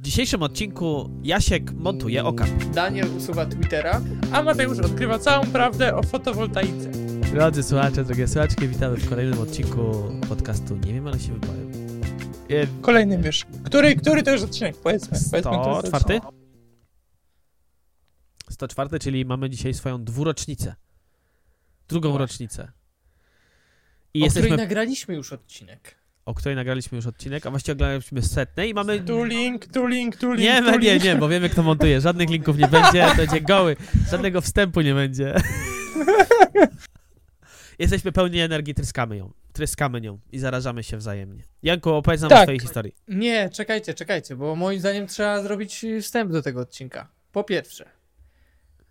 W dzisiejszym odcinku Jasiek montuje oka. Daniel usuwa Twittera. a Mateusz odkrywa całą prawdę o fotowoltaice. Drodzy słuchacze, drogie słuchaczki, witamy w kolejnym odcinku podcastu Nie wiem, ale się wypowiem. E, Kolejny już. Który, który to już odcinek? Powiedzmy. powiedzmy który to 104? odcinek. 104, czyli mamy dzisiaj swoją dwurocznicę. Drugą Właśnie. rocznicę. I o jesteśmy, której nagraliśmy już odcinek. O której nagraliśmy już odcinek, a właściwie oglądaliśmy setnej i mamy... Tu link, tu link, tu link, Nie, tu nie, nie, link. nie, bo wiemy kto montuje. Żadnych linków nie będzie, to będzie goły. Żadnego wstępu nie będzie. Jesteśmy pełni energii, tryskamy ją. Tryskamy nią i zarażamy się wzajemnie. Janku, opowiedz nam o Tak. swojej historii. Nie, czekajcie, czekajcie, bo moim zdaniem trzeba zrobić wstęp do tego odcinka. Po pierwsze,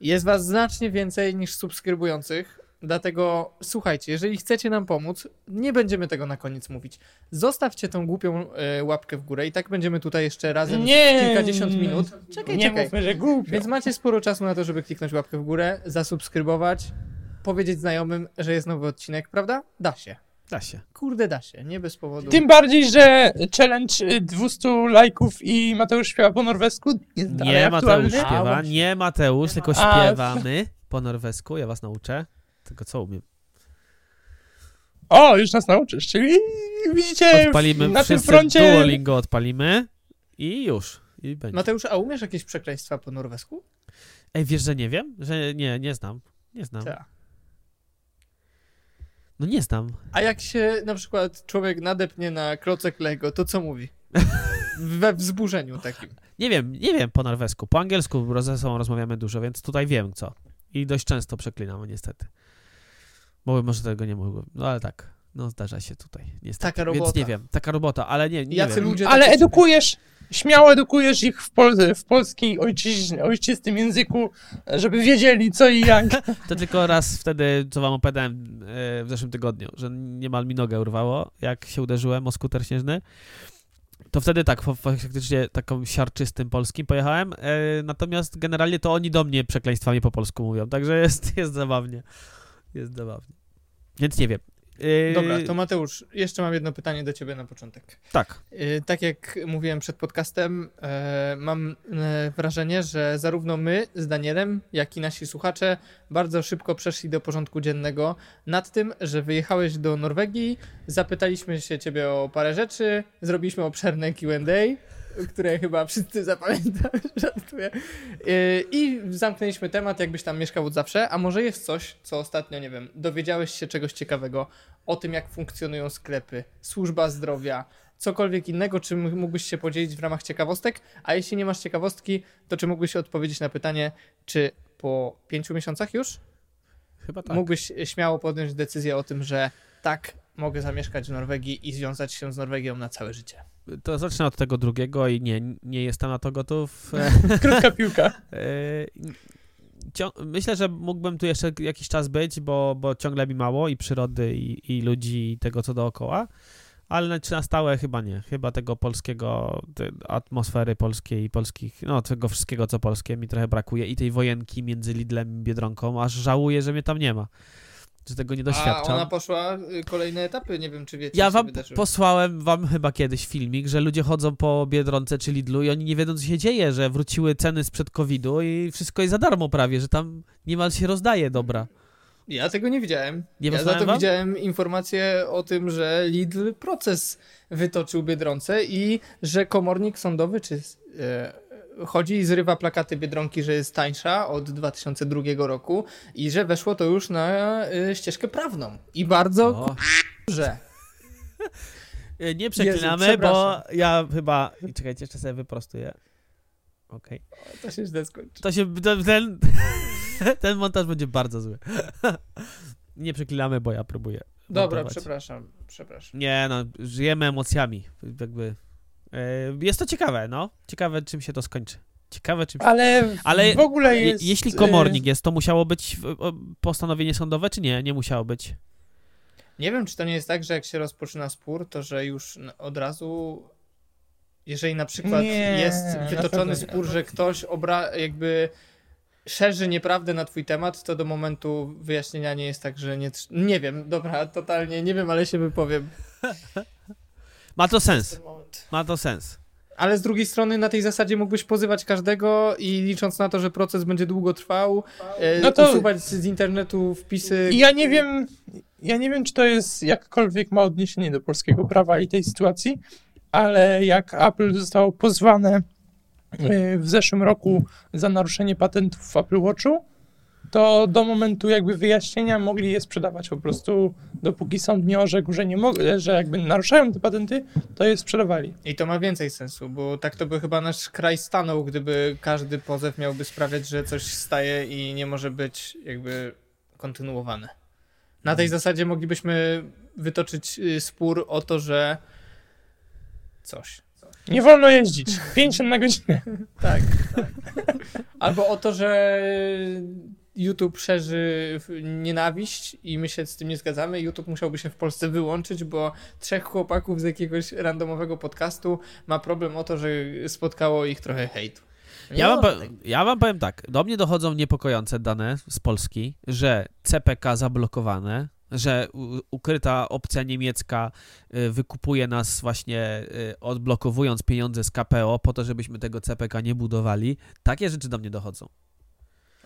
jest was znacznie więcej niż subskrybujących, dlatego słuchajcie, jeżeli chcecie nam pomóc, nie będziemy tego na koniec mówić. Zostawcie tą głupią e, łapkę w górę i tak będziemy tutaj jeszcze razem Nie. kilkadziesiąt minut. Czekaj, Nie czekaj. mówmy, że głupio. Więc macie sporo czasu na to, żeby kliknąć łapkę w górę, zasubskrybować, powiedzieć znajomym, że jest nowy odcinek, prawda? Da się. Da się. Kurde, da się, nie bez powodu. Tym bardziej, że challenge y, 200 lajków i Mateusz śpiewa po norwesku jest dalej Nie Mateusz aktualny. śpiewa, A, nie Mateusz, tylko śpiewamy po norwesku. Ja was nauczę. Tylko co umiem? O, już nas nauczysz, czyli widzicie, Odpalimy na tym wszyscy froncie Duolingo odpalimy i już. I będzie. Mateusz, a umiesz jakieś przekleństwa po norwesku? Ej, wiesz, że nie wiem? Że nie, nie znam. Nie znam. Tak. No nie znam. A jak się na przykład człowiek nadepnie na klocek Lego, to co mówi? We wzburzeniu takim. Nie wiem, nie wiem po norwesku. Po angielsku ze sobą rozmawiamy dużo, więc tutaj wiem co. I dość często przeklinamy niestety. Bo może tego nie mogłem. No ale tak. No zdarza się tutaj. Niestety. Taka robota. Więc nie wiem. Taka robota, ale nie, nie Jacy wiem. ludzie ale edukujesz, śmiało edukujesz ich w, pol w polskiej ojczyźnie, ojczystym języku, żeby wiedzieli co i jak. To tylko raz wtedy, co wam opowiadałem e, w zeszłym tygodniu, że niemal mi nogę urwało, jak się uderzyłem o skuter śnieżny. To wtedy tak, fa- faktycznie taką siarczystym polskim pojechałem, e, natomiast generalnie to oni do mnie przekleństwami po polsku mówią, także jest, jest zabawnie. Jest zabawnie. Więc nie wiem. E, Dobra, to Mateusz, jeszcze mam jedno pytanie do ciebie na początek. Tak. Yy, Tak jak mówiłem przed podcastem, e, mam wrażenie, że zarówno my z Danielem, jak i nasi słuchacze bardzo szybko przeszli do porządku dziennego nad tym, że wyjechałeś do Norwegii, zapytaliśmy się ciebie o parę rzeczy, zrobiliśmy obszerne Q&A, które chyba wszyscy zapamiętamy, żartuję. Yy, I zamknęliśmy temat, jakbyś tam mieszkał od zawsze, a może jest coś, co ostatnio, nie wiem, dowiedziałeś się czegoś ciekawego o tym, jak funkcjonują sklepy, służba zdrowia, cokolwiek innego, czym mógłbyś się podzielić w ramach ciekawostek, a jeśli nie masz ciekawostki, to czy mógłbyś odpowiedzieć na pytanie, czy po pięciu miesiącach już Chyba tak. mógłbyś śmiało podjąć decyzję o tym, że tak, mogę zamieszkać w Norwegii i związać się z Norwegią na całe życie. To zacznę od tego drugiego i nie, nie jestem na to gotów. Krótka piłka. E, Myślę, że mógłbym tu jeszcze jakiś czas być, bo, bo ciągle mi mało i przyrody, i, i ludzi, i tego, co dookoła. Ale na- stałe chyba nie. Chyba tego polskiego, atmosfery polskiej i polskich, no tego wszystkiego, co polskie mi trochę brakuje. I tej wojenki między Lidlem i Biedronką, aż żałuję, że mnie tam nie ma. Że tego nie A doświadczam. ona poszła y, kolejne etapy, nie wiem czy wiecie. Ja wam posłałem wam chyba kiedyś filmik, że ludzie chodzą po Biedronce czy Lidlu i oni nie wiedzą, co się dzieje, że wróciły ceny sprzed COVID-u i wszystko jest za darmo prawie, że tam niemal się rozdaje dobra. Ja tego nie widziałem. Nie ja za to wam? widziałem informację o tym, że Lidl proces wytoczył Biedronce i że komornik sądowy czy e, chodzi i zrywa plakaty Biedronki, że jest tańsza od 2002 roku i że weszło to już na e, ścieżkę prawną. I bardzo O. dobrze. E, Nie przeklinamy, Jezu, bo ja chyba... Czekajcie, jeszcze sobie wyprostuję. Okej. To się źle skończy. To się... Ten, ten montaż będzie bardzo zły. Nie przeklinamy, bo ja próbuję. Dobra, montować. przepraszam, przepraszam. Nie no, żyjemy emocjami. Jakby... e, Jest to ciekawe, no. Ciekawe, czym się to skończy. Ciekawe, czym się... Ale, Ale w ogóle Je, jest... jeśli y, komornik jest, to musiało być w- postanowienie sądowe, czy nie? Nie musiało być. Nie wiem, czy to nie jest tak, że jak się rozpoczyna spór, to że już od razu, jeżeli na przykład Nie, jest wytoczony spór, że ktoś obra jakby szerzy nieprawdę na twój temat, to do momentu wyjaśnienia nie jest tak, że nie... Nie wiem, dobra, totalnie nie wiem, ale się wypowiem. Ma to sens. Ma to sens. Ale z drugiej strony na tej zasadzie mógłbyś pozywać każdego i licząc na to, że proces będzie długo trwał, e, No to- usuwać z internetu wpisy. I ja nie wiem, ja nie wiem, czy to jest jakkolwiek ma odniesienie do polskiego prawa i tej sytuacji, ale jak Apple zostało pozwane e, w zeszłym roku za naruszenie patentów w Apple Watchu, to do momentu jakby wyjaśnienia mogli je sprzedawać po prostu, dopóki sąd nie orzekł, że nie mogli, że jakby naruszają te patenty, to je sprzedawali. I to ma więcej sensu, bo tak to by chyba nasz kraj stanął, gdyby każdy pozew miałby sprawiać, że coś staje i nie może być jakby kontynuowane. Na tej zasadzie moglibyśmy wytoczyć y, spór o to, że coś. Nie wolno jeździć. 50 na godzinę. Tak. tak. Albo o to, że YouTube szerzy nienawiść i my się z tym nie zgadzamy. YouTube musiałby się w Polsce wyłączyć, bo trzech chłopaków z jakiegoś randomowego podcastu ma problem o to, że spotkało ich trochę hejtu. Ja wam, wolno po, tego. ja wam powiem tak, do mnie dochodzą niepokojące dane z Polski, że CPK zablokowane, że ukryta opcja niemiecka y, wykupuje nas właśnie y, odblokowując pieniądze z KPO po to, żebyśmy tego CPK nie budowali. Takie rzeczy do mnie dochodzą.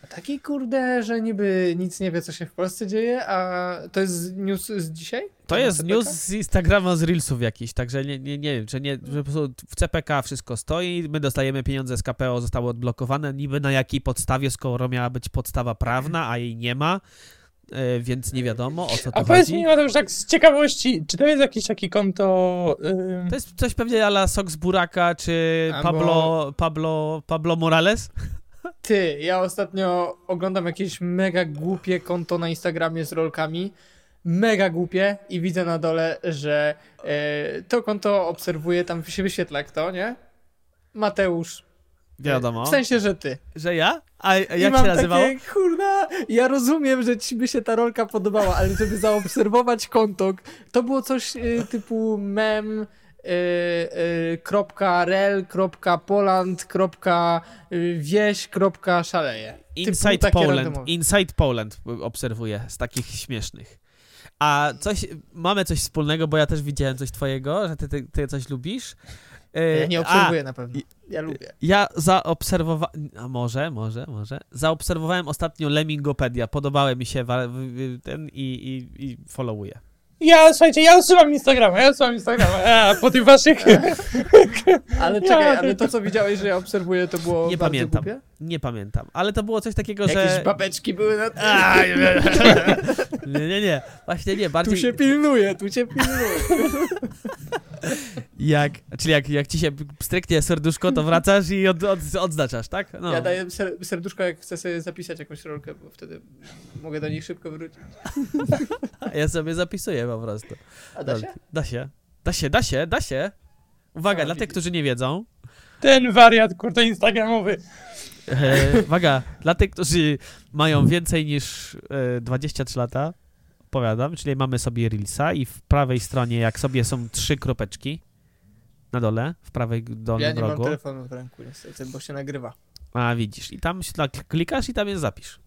Taki kurde, że niby nic nie wie, co się w Polsce dzieje, a to jest news z dzisiaj? To jest CPK? news z Instagrama, z Reelsów jakiś, także nie, nie, nie wiem, czy nie, że po prostu w CPK wszystko stoi, my dostajemy pieniądze z KPO, zostały odblokowane, niby na jakiej podstawie, skoro miała być podstawa prawna, a jej nie ma, e, więc nie wiadomo o co to A powiedz chodzi. mi, Mateusz, tak z ciekawości, czy to jest jakieś takie konto... ym, To jest coś pewnie ala Sox Buraka, czy Albo- Pablo, Pablo, Pablo Morales? Ty, ja ostatnio oglądam jakieś mega głupie konto na Instagramie z rolkami. Mega głupie i widzę na dole, że e, to konto obserwuje, tam się wyświetla kto, nie? Mateusz. Wiadomo. W sensie, że ty. Że ja? A, a I jak mam się nazywało? Takie, kurna, ja rozumiem, że ci by się ta rolka podobała, ale żeby zaobserwować konto, to było coś y, typu mem y, y, y. Typu Inside Poland. Inside Poland obserwuję z takich śmiesznych. A coś, mamy coś wspólnego, bo ja też widziałem coś twojego, że ty, ty, ty coś lubisz. Ja nie obserwuję na pewno. Ja lubię. Ja zaobserwowałem, a może, może, może, zaobserwowałem ostatnio Lemingopedia, podobały mi się ten i, i, i followuję. Ja, słuchajcie, ja usuwam Instagrama, ja usuwam Instagrama, a po tych waszych... Ale czekaj, ale to co widziałeś, że ja obserwuję, to było Nie pamiętam. głupie? Nie pamiętam, ale to było coś takiego, Jakieś że... babeczki były na A, nie, nie, nie, nie, właśnie nie, Tu bardziej się pilnuje, tu się pilnuje. jak, czyli jak, jak ci się stryknie serduszko, to wracasz i od, od, odznaczasz, tak? No. Ja daję ser serduszko, jak chcę sobie zapisać jakąś rolkę, bo wtedy mogę do niej szybko wrócić. Ja sobie zapisuję po prostu. A da się? Da się. Da się, da się, da się. Uwaga, A, dla tych, którzy nie wiedzą. Ten wariat, kurde, instagramowy. E, uwaga, dla tych, którzy mają więcej niż e, 23 lata, powiadam, czyli mamy sobie Reelsa i w prawej stronie, jak sobie są trzy kropeczki na dole, w prawej dolnym Ja nie mam rogu. telefonu w ręku niestety, bo się nagrywa. A widzisz, i tam się tak klikasz i tam jest zapisz.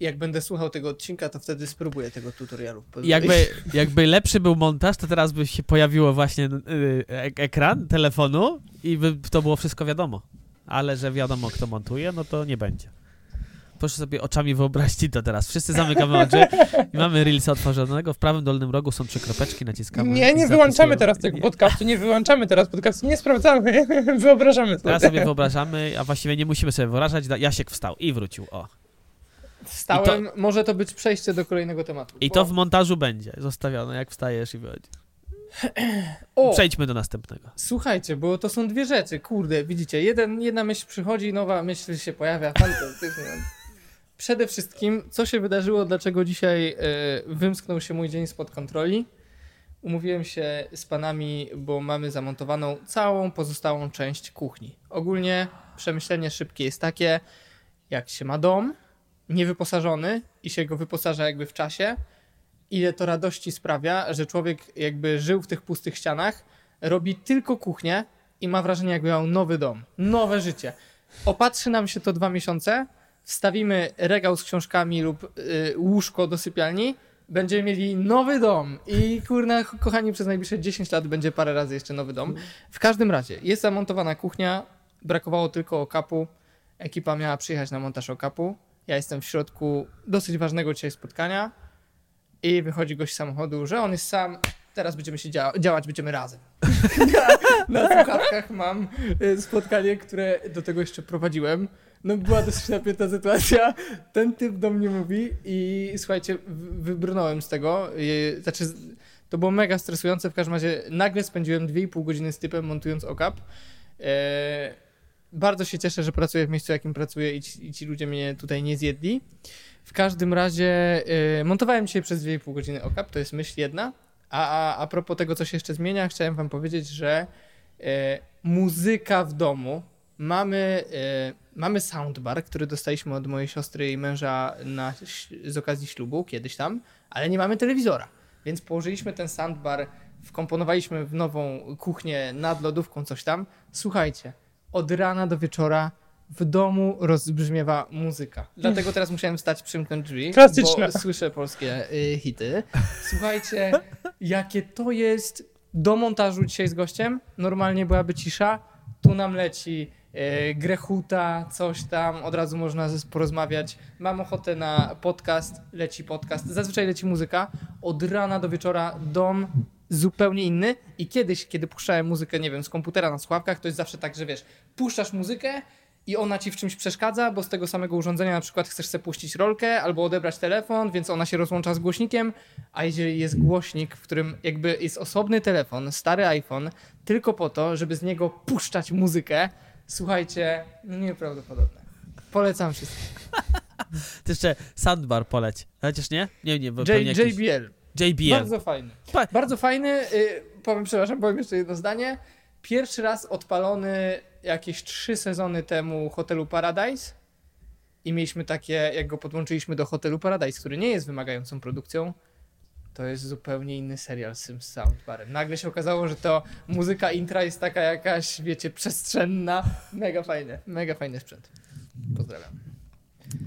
Jak będę słuchał tego odcinka, to wtedy spróbuję tego tutorialu. Jakby, jakby lepszy był montaż, to teraz by się pojawiło właśnie y, ek- ekran telefonu i by to było wszystko wiadomo. Ale że wiadomo, kto montuje, no to nie będzie. Proszę sobie oczami wyobraźcie to teraz. Wszyscy zamykamy oczy i mamy Reelsa otworzonego. W prawym dolnym rogu są trzy kropeczki, naciskamy. Nie, nie wyłączamy teraz tego podcastu, nie wyłączamy teraz podcastu, nie sprawdzamy, wyobrażamy sobie. Teraz sobie wyobrażamy, a właściwie nie musimy sobie wyobrażać. Jasiek wstał i wrócił. O. Wstałem, może to być przejście do kolejnego tematu. I bo- to w montażu będzie zostawione, jak wstajesz i wychodzi. O, Przejdźmy do następnego. słuchajcie, bo to są dwie rzeczy, kurde, widzicie, jeden, jedna myśl przychodzi, nowa myśl się pojawia, fantastycznie. Przede wszystkim, co się wydarzyło, dlaczego dzisiaj e, wymsknął się mój dzień spod kontroli? Umówiłem się z panami, bo mamy zamontowaną całą pozostałą część kuchni. Ogólnie przemyślenie szybkie jest takie, jak się ma dom niewyposażony i się go wyposaża jakby w czasie, ile to radości sprawia, że człowiek jakby żył w tych pustych ścianach, robi tylko kuchnię i ma wrażenie, jakby miał nowy dom, nowe życie. Opatrzy nam się to dwa miesiące, wstawimy regał z książkami lub y, łóżko do sypialni Będziemy mieli nowy dom i kurna, kochani, przez najbliższe 10 lat będzie parę razy jeszcze nowy dom. W każdym razie, jest zamontowana kuchnia, brakowało tylko okapu. Ekipa miała przyjechać na montaż okapu. Ja jestem w środku dosyć ważnego dzisiaj spotkania i wychodzi gość z samochodu, że on jest sam, teraz będziemy się dzia- działać, będziemy razem. na, na słuchawkach mam y, spotkanie, które do tego jeszcze prowadziłem. No była dosyć napięta sytuacja. Ten typ do mnie mówi i słuchajcie, wybrnąłem z tego. Znaczy, to było mega stresujące. W każdym razie nagle spędziłem 2,5 godziny z typem montując okap. E, bardzo się cieszę, że pracuję w miejscu, jakim pracuję i ci, i ci ludzie mnie tutaj nie zjedli. W każdym razie e, montowałem dzisiaj przez 2,5 godziny okap, to jest myśl jedna. A, a, a propos tego, co się jeszcze zmienia, chciałem wam powiedzieć, że e, muzyka w domu. Mamy, e, mamy soundbar, który dostaliśmy od mojej siostry i męża na, z okazji ślubu, kiedyś tam, ale nie mamy telewizora. Więc położyliśmy ten soundbar, wkomponowaliśmy w nową kuchnię nad lodówką, coś tam. Słuchajcie, od rana do wieczora w domu rozbrzmiewa muzyka. Dlatego teraz musiałem wstać, przymknąć drzwi, Klasyczne. bo słyszę polskie y, hity. Słuchajcie, jakie to jest do montażu dzisiaj z gościem. Normalnie byłaby cisza, tu nam leci grechuta, coś tam, od razu można porozmawiać. Mam ochotę na podcast, leci podcast. Zazwyczaj leci muzyka. Od rana do wieczora dom zupełnie inny i kiedyś, kiedy puszczałem muzykę, nie wiem, z komputera na słuchawkach, to jest zawsze tak, że wiesz, puszczasz muzykę i ona ci w czymś przeszkadza, bo z tego samego urządzenia na przykład chcesz sobie puścić rolkę albo odebrać telefon, więc ona się rozłącza z głośnikiem, a jeżeli jest głośnik, w którym jakby jest osobny telefon, stary iPhone, tylko po to, żeby z niego puszczać muzykę, słuchajcie, no nieprawdopodobne. Polecam wszystkim. Ty jeszcze Sandbar poleć. Chociaż nie? Nie, nie, bo J- jakiś... JBL. JBL. Bardzo fajny. Pa- Bardzo fajny. Y, powiem, przepraszam, powiem jeszcze jedno zdanie. Pierwszy raz odpalony jakieś trzy sezony temu hotelu Paradise. I mieliśmy takie, jak go podłączyliśmy do hotelu Paradise, który nie jest wymagającą produkcją, to jest zupełnie inny serial z tym soundbarem. Nagle się okazało, że to muzyka intra jest taka jakaś, wiecie, przestrzenna. Mega fajne, mega fajny sprzęt. Pozdrawiam.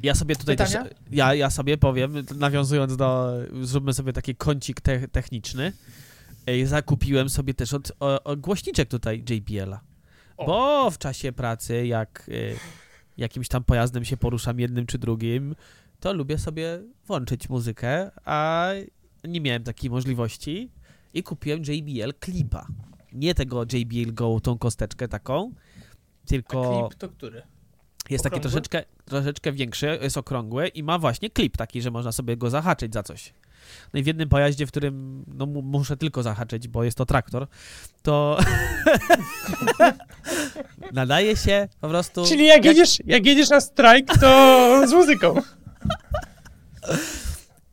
Ja sobie tutaj Pytania? też, ja, ja sobie powiem, nawiązując do, zróbmy sobie taki kącik te, techniczny, zakupiłem sobie też od, o, o głośniczek tutaj JBL-a, bo w czasie pracy, jak y, jakimś tam pojazdem się poruszam jednym czy drugim, to lubię sobie włączyć muzykę, a nie miałem takiej możliwości i kupiłem JBL Clipa. Nie tego JBL Go, tą kosteczkę taką, A tylko... klip to który? Jest taki Okrągły? troszeczkę, troszeczkę większy, jest okrągły i ma właśnie klip taki, że można sobie go zahaczyć za coś. No i w jednym pojaździe, w którym no, mu- muszę tylko zahaczyć, bo jest to traktor, to nadaje się po prostu... Czyli jak jedziesz, jak jedziesz na strajk, to z muzyką.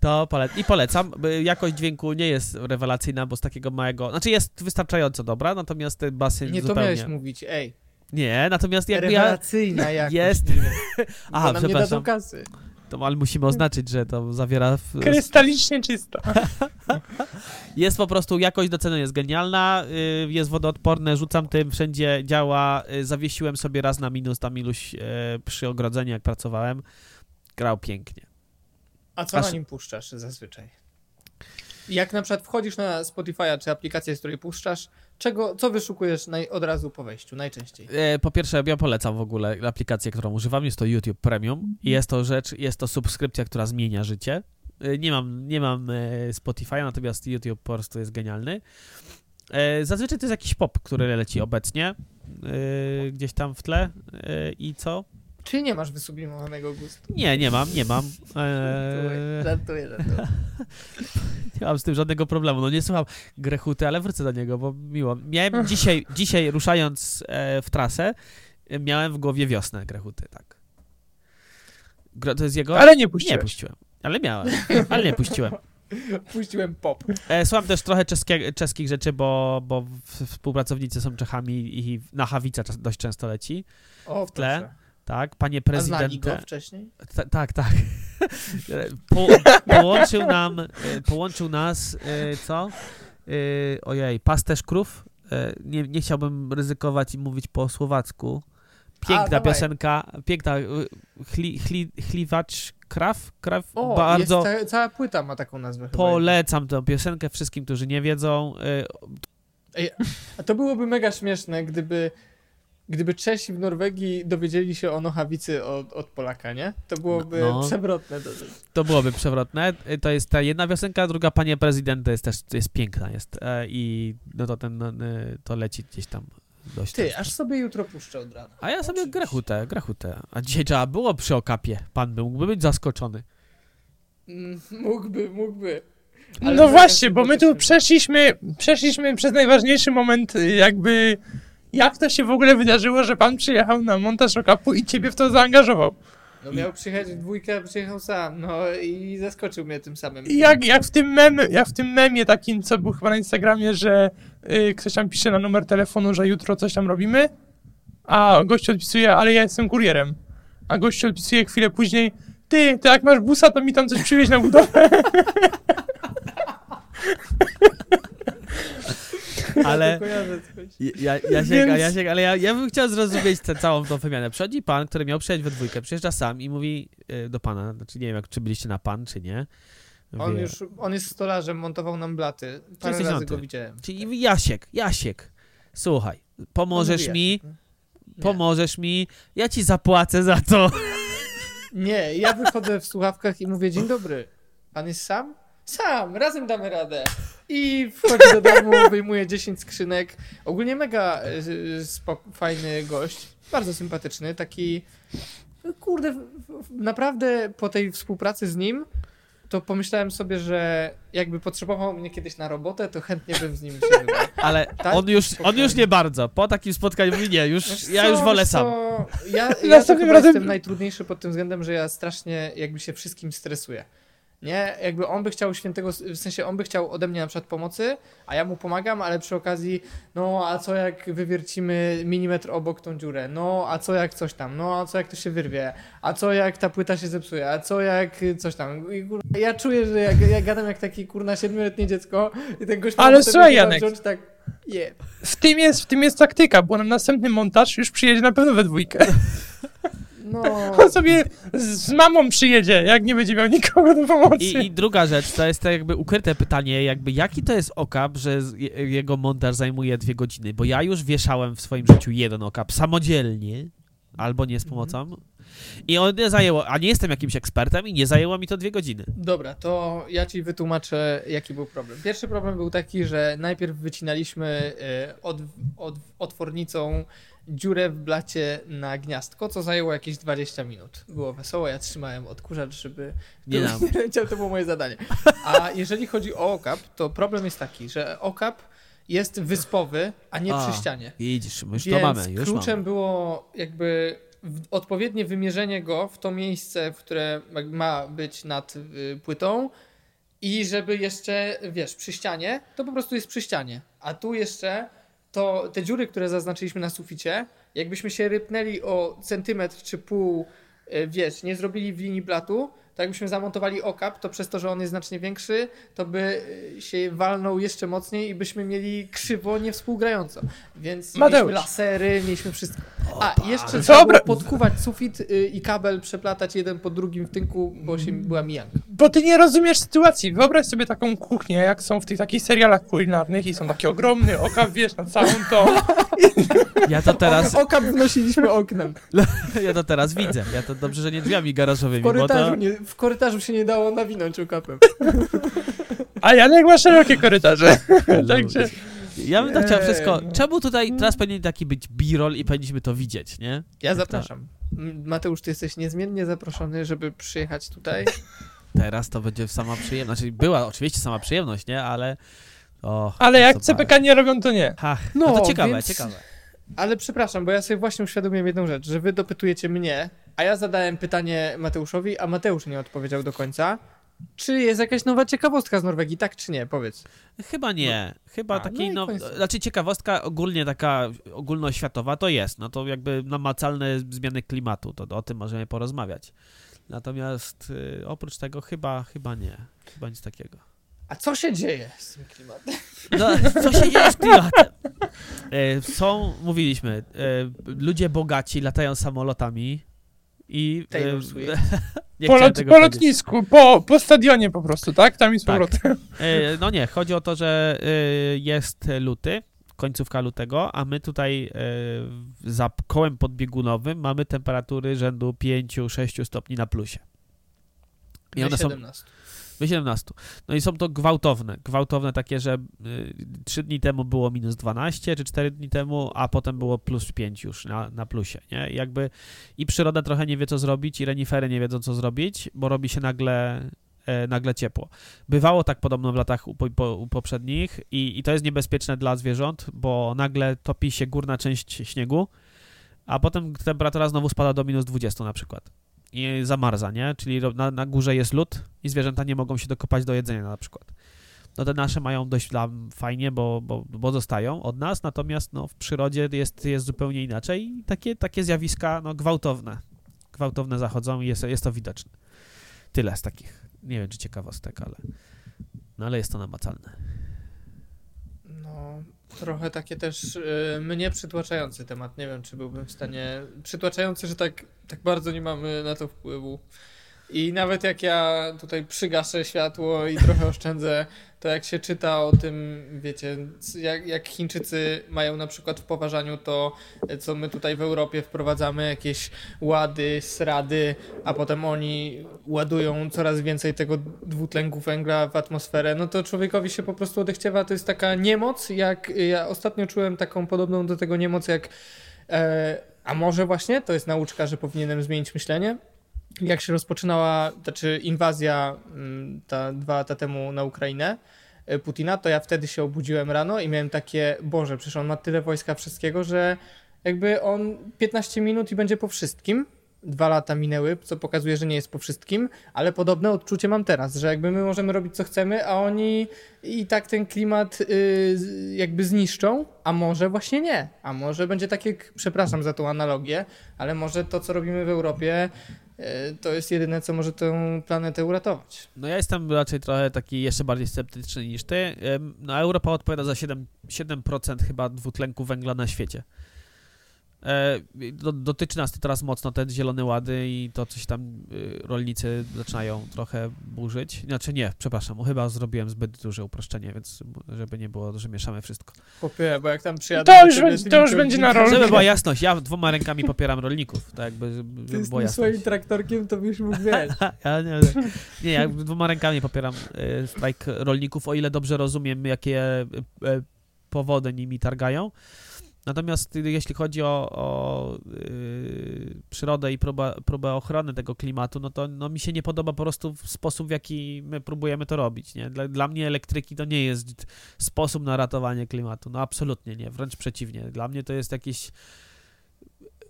To pole... I polecam. Jakość dźwięku nie jest rewelacyjna, bo z takiego małego... Znaczy jest wystarczająco dobra, natomiast ten basyn Nie to zupełnie... miałeś mówić, ej. Nie, natomiast jakby ja... Rewelacyjna jakość. Jest. Aha, nam nie dadzą przepraszam. kasy. To, ale musimy oznaczyć, że to zawiera... W... Krystalicznie czysto. Jest po prostu, jakość do ceny jest genialna, y, jest wodoodporne, rzucam tym, wszędzie działa. y, Zawiesiłem sobie raz na minus tam iluś y, przy ogrodzeniu, jak pracowałem. Grał pięknie. A co Aż- na nim puszczasz zazwyczaj? Jak na przykład wchodzisz na Spotify'a czy aplikację, z której puszczasz, czego, co wyszukujesz naj, od razu po wejściu, najczęściej? E, Po pierwsze, ja polecam w ogóle aplikację, którą używam, jest to YouTube Premium i jest to rzecz, jest to subskrypcja, która zmienia życie. E, Nie mam, nie mam e, Spotify'a, natomiast YouTube po prostu jest genialny. Zazwyczaj to jest jakiś pop, który leci obecnie gdzieś tam w tle i co? Czy nie masz wysublimowanego gustu? Nie, nie mam, nie mam. Żartuję, E, żartuję, żartuję. Nie mam z tym żadnego problemu. No nie słucham Grechuty, ale wrócę do niego, bo miło. Miałem dzisiaj, dzisiaj ruszając e, w trasę, miałem w głowie wiosnę Grechuty, tak. To jest jego... Ale nie nie puściłeś. puściłem. Ale miałem, ale nie puściłem. Puściłem pop. E, słucham też trochę czeskie, czeskich rzeczy, bo, bo współpracownicy są Czechami i na Hawica dość często leci. O, w tle. tle. Tak, panie A prezydent. wcześniej? Ta, tak, tak. Po, połączył nam, e, połączył nas, e, co? E, Ojej, pasterz krów. Nie, nie chciałbym ryzykować i mówić po słowacku. A, Piękna dawaj. piosenka, piękna, chli, chli, chliwacz Kraw, Kraw, O, bardzo jest ca- cała płyta ma taką nazwę polecam tę piosenkę wszystkim, którzy nie wiedzą. Y, A to byłoby mega śmieszne, gdyby, gdyby Czesi w Norwegii dowiedzieli się o nochawicy od, od Polaka, nie? To byłoby No. przewrotne. dosyć. To byłoby przewrotne. Y, To jest ta jedna piosenka, druga Panie Prezydent to jest też jest piękna jest e, i no to ten, no, y, to leci gdzieś tam dość. Ty, aż sobie jutro puszczę od rana. A ja sobie grechutę, grechutę. A dzisiaj trzeba było przy okapie. Pan by mógłby być zaskoczony. Mm, mógłby, mógłby. No Ale właśnie, bo my tu przeszliśmy, przeszliśmy przez najważniejszy moment, jakby jak to się w ogóle wydarzyło, że pan przyjechał na montaż okapu i ciebie w to zaangażował. No miał przyjechać w dwójkę, a przyjechał sam, no i zaskoczył mnie tym samym. I jak, jak, w tym mem, jak w tym memie takim, co był chyba na Instagramie, że y, ktoś tam pisze na numer telefonu, że jutro coś tam robimy, a gość odpisuje, ale ja jestem kurierem. A gość odpisuje chwilę później, ty, to jak masz busa, to mi tam coś przywieźć na budowę. Ale ja, Jasiek, a Jasiek, ale ja, ja bym chciał zrozumieć tę całą tą wymianę. Przychodzi pan, który miał przyjechać we dwójkę, przyjeżdża sam i mówi y, do pana, znaczy nie wiem, jak, czy byliście na pan, czy nie. On już, on jest stolarzem, montował nam blaty. Parę razy go widziałem. Czyli Jasiek, Jasiek, słuchaj, pomożesz On mi, no. Nie. pomożesz mi, ja ci zapłacę za to. Nie, ja wychodzę w słuchawkach i mówię, dzień dobry, pan jest sam? Sam, razem damy radę. I wchodzi do domu, wyjmuje 10 skrzynek. Ogólnie mega e, fajny gość, bardzo sympatyczny, taki kurde, naprawdę po tej współpracy z nim to pomyślałem sobie, że jakby potrzebował mnie kiedyś na robotę, to chętnie bym z nim się wybrał. Ale Tak? on już, on już nie bardzo. Po takim spotkaniu mówi, nie, już, ja co, już wolę wiesz sam. co, Ja, ja to chyba razem- jestem najtrudniejszy pod tym względem, że ja strasznie jakby się wszystkim stresuję. Nie, jakby on by chciał świętego, w sensie on by chciał ode mnie na przykład pomocy, a ja mu pomagam, ale przy okazji, no a co jak wywiercimy milimetr obok tą dziurę, no a co jak coś tam, no a co jak to się wyrwie, a co jak ta płyta się zepsuje, a co jak coś tam. I, ja czuję, że jak, ja gadam jak taki kurna siedmioletnie dziecko i ten gość Ale słuchaj, Janek. wziąć tak, je. W tym jest, w tym jest taktyka, bo na następny montaż już przyjedzie na pewno we dwójkę. No. On sobie z, mamą przyjedzie, jak nie będzie miał nikogo do pomocy. I, I druga rzecz, to jest to jakby ukryte pytanie, jakby jaki to jest okap, że jego montaż zajmuje dwie godziny, bo ja już wieszałem w swoim życiu jeden okap samodzielnie, albo nie z pomocą i on nie zajęło, a nie jestem jakimś ekspertem i nie zajęło mi to dwie godziny. Dobra, to ja ci wytłumaczę, jaki był problem. Pierwszy problem był taki, że najpierw wycinaliśmy e, od, od, otwornicą dziurę w blacie na gniazdko, co zajęło jakieś 20 minut. Było wesoło, ja trzymałem odkurzacz, żeby Nie leciał, to było moje zadanie. A jeżeli chodzi o okap, to problem jest taki, że okap jest wyspowy, a nie A, przy ścianie. Widzisz, już Więc to mamy, już kluczem mamy. było jakby odpowiednie wymierzenie go w to miejsce, w które ma być nad y, płytą i żeby jeszcze, wiesz, przy ścianie, to po prostu jest przy ścianie. A tu jeszcze to te dziury, które zaznaczyliśmy na suficie, jakbyśmy się rypnęli o centymetr czy pół, y, wiesz, nie zrobili w linii blatu, to jakbyśmy zamontowali okap, to przez to, że on jest znacznie większy, to by y, się walnął jeszcze mocniej i byśmy mieli krzywo niewspółgrająco. Więc Mateusz. mieliśmy lasery, mieliśmy wszystko. A, jeszcze Dobra. trzeba było podkuwać sufit y, i kabel, przeplatać jeden po drugim w tynku, bo się była mijanka. Bo ty nie rozumiesz sytuacji. Wyobraź sobie taką kuchnię, jak są w tych takich serialach kulinarnych i są takie ogromny okap, wiesz, na całą tą. Ja to teraz, Okap wnosiliśmy oknem. ja to teraz widzę. Ja to dobrze, że nie drzwiami W garażowymi, bo korytarzu, to... nie, w korytarzu się nie dało nawinąć okapem. A Janek ma szerokie korytarze. Także Ja bym to chciał wszystko... Czemu tutaj teraz powinien taki być b-roll i powinniśmy to widzieć, nie? Ja zapraszam. M- Mateusz, ty jesteś niezmiennie zaproszony, żeby przyjechać tutaj. Teraz to będzie sama przyjemność. Znaczy była oczywiście sama przyjemność, nie? Ale... O, Ale jak CPK nie robią, to nie. Ach, no, No, to ciekawe, więc- ciekawe. Ale przepraszam, bo ja sobie właśnie uświadomiłem jedną rzecz, że wy dopytujecie mnie, a ja zadałem pytanie Mateuszowi, a Mateusz nie odpowiedział do końca. Czy jest jakaś nowa ciekawostka z Norwegii, tak czy nie? Powiedz. Chyba nie. Chyba A, takiej, no no, znaczy ciekawostka ogólnie taka ogólnoświatowa to jest, no to jakby namacalne zmiany klimatu, to o tym możemy porozmawiać. Natomiast y, oprócz tego chyba, chyba nie. Chyba nic takiego. A co się dzieje z tym klimatem? No, co się dzieje z klimatem? E, Są, mówiliśmy, e, ludzie bogaci latają samolotami I Taylor e, Swift. nie Po, lot, po lotnisku, po, po stadionie po prostu, tak? Tam i z Tak. powrotem. E, No nie, chodzi o to, że e, jest luty, końcówka lutego, a my tutaj za kołem podbiegunowym mamy temperatury rzędu 5-6 stopni na plusie. I one są 17. do 17. No i są to gwałtowne, gwałtowne takie, że y, 3 dni temu było minus 12, czy 4 dni temu, a potem było plus 5 już na, na plusie, nie? I jakby i przyroda trochę nie wie, co zrobić, i renifery nie wiedzą, co zrobić, bo robi się nagle, e, nagle ciepło. Bywało tak podobno w latach u, po, u poprzednich i, i to jest niebezpieczne dla zwierząt, bo nagle topi się górna część śniegu, a potem temperatura znowu spada do minus 20 na przykład. I zamarza, nie? Czyli na, na górze jest lód i zwierzęta nie mogą się dokopać do jedzenia na przykład. No te nasze mają dość fajnie, bo, bo, bo zostają od nas, natomiast no, w przyrodzie jest, jest zupełnie inaczej i takie, takie zjawiska no, gwałtowne. Gwałtowne zachodzą i jest, jest to widoczne. Tyle z takich, nie wiem czy ciekawostek, ale, no, ale jest to namacalne. No, trochę takie też y, mnie przytłaczający temat. Nie wiem, czy byłbym w stanie. Przytłaczający, że tak, tak bardzo nie mamy na to wpływu. I nawet jak ja tutaj przygaszę światło i trochę oszczędzę, to jak się czyta o tym, wiecie, jak, jak Chińczycy mają na przykład w poważaniu to, co my tutaj w Europie wprowadzamy, jakieś łady, srady, a potem oni ładują coraz więcej tego dwutlenku węgla w atmosferę, no to człowiekowi się po prostu odechciewa. To jest taka niemoc, jak ja ostatnio czułem taką podobną do tego niemoc, jak e, a może właśnie to jest nauczka, że powinienem zmienić myślenie? Jak się rozpoczynała, znaczy inwazja mm, ta, dwa lata temu na Ukrainę e, Putina, to ja wtedy się obudziłem rano i miałem takie, Boże, przecież on ma tyle wojska wszystkiego, że jakby on 15 minut i będzie po wszystkim. Dwa lata minęły, co pokazuje, że nie jest po wszystkim, ale podobne odczucie mam teraz, że jakby my możemy robić co chcemy, a oni i tak ten klimat y, z- jakby zniszczą, a może właśnie nie. A może będzie tak jak, przepraszam za tą analogię, ale może to, co robimy w Europie, y, to jest jedyne, co może tę planetę uratować. No ja jestem raczej trochę taki jeszcze bardziej sceptyczny niż ty. No Europa odpowiada za 7, 7% chyba dwutlenku węgla na świecie. E, do, dotyczy nas to teraz mocno te zielone łady i to coś tam y, rolnicy zaczynają trochę burzyć. Znaczy nie, przepraszam, chyba zrobiłem zbyt duże uproszczenie, więc żeby nie było, że mieszamy wszystko. Popie, bo jak tam przyjadę... To już będzie- to już będzie na rolkę. Żeby była jasność, ja dwoma rękami popieram rolników, tak jakby, żeby Ty była jasność. swoim traktorkiem to byś mógł wiesz. Ja nie, nie, ja dwoma rękami popieram e, strajk rolników, o ile dobrze rozumiem, jakie e, e, powody nimi targają. Natomiast jeśli chodzi o, o y, przyrodę i próbę, próbę ochrony tego klimatu, no to no, mi się nie podoba po prostu sposób, w jaki my próbujemy to robić. Nie? Dla, dla mnie elektryki to nie jest sposób na ratowanie klimatu. No absolutnie nie, wręcz przeciwnie. Dla mnie to jest jakiś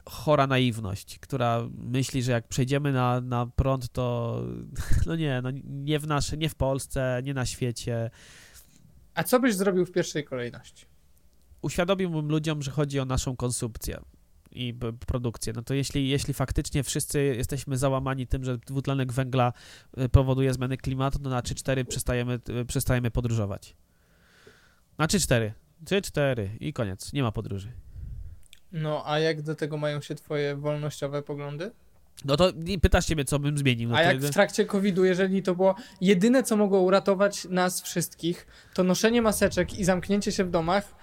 chora naiwność, która myśli, że jak przejdziemy na, na prąd, to no nie, no nie w nasze, nie w Polsce, nie na świecie. A co byś zrobił w pierwszej kolejności? Uświadomiłbym ludziom, że chodzi o naszą konsumpcję i produkcję. No to jeśli, jeśli faktycznie wszyscy jesteśmy załamani tym, że dwutlenek węgla y, powoduje zmiany klimatu, to na 3-4 przestajemy, y, przestajemy podróżować. Na 3-4. 3-4 i koniec. Nie ma podróży. No, a jak do tego mają się twoje wolnościowe poglądy? No to pytasz ciebie, co bym zmienił. No A jak w trakcie COVID-u, jeżeli to było jedyne, co mogło uratować nas wszystkich, to noszenie maseczek i zamknięcie się w domach,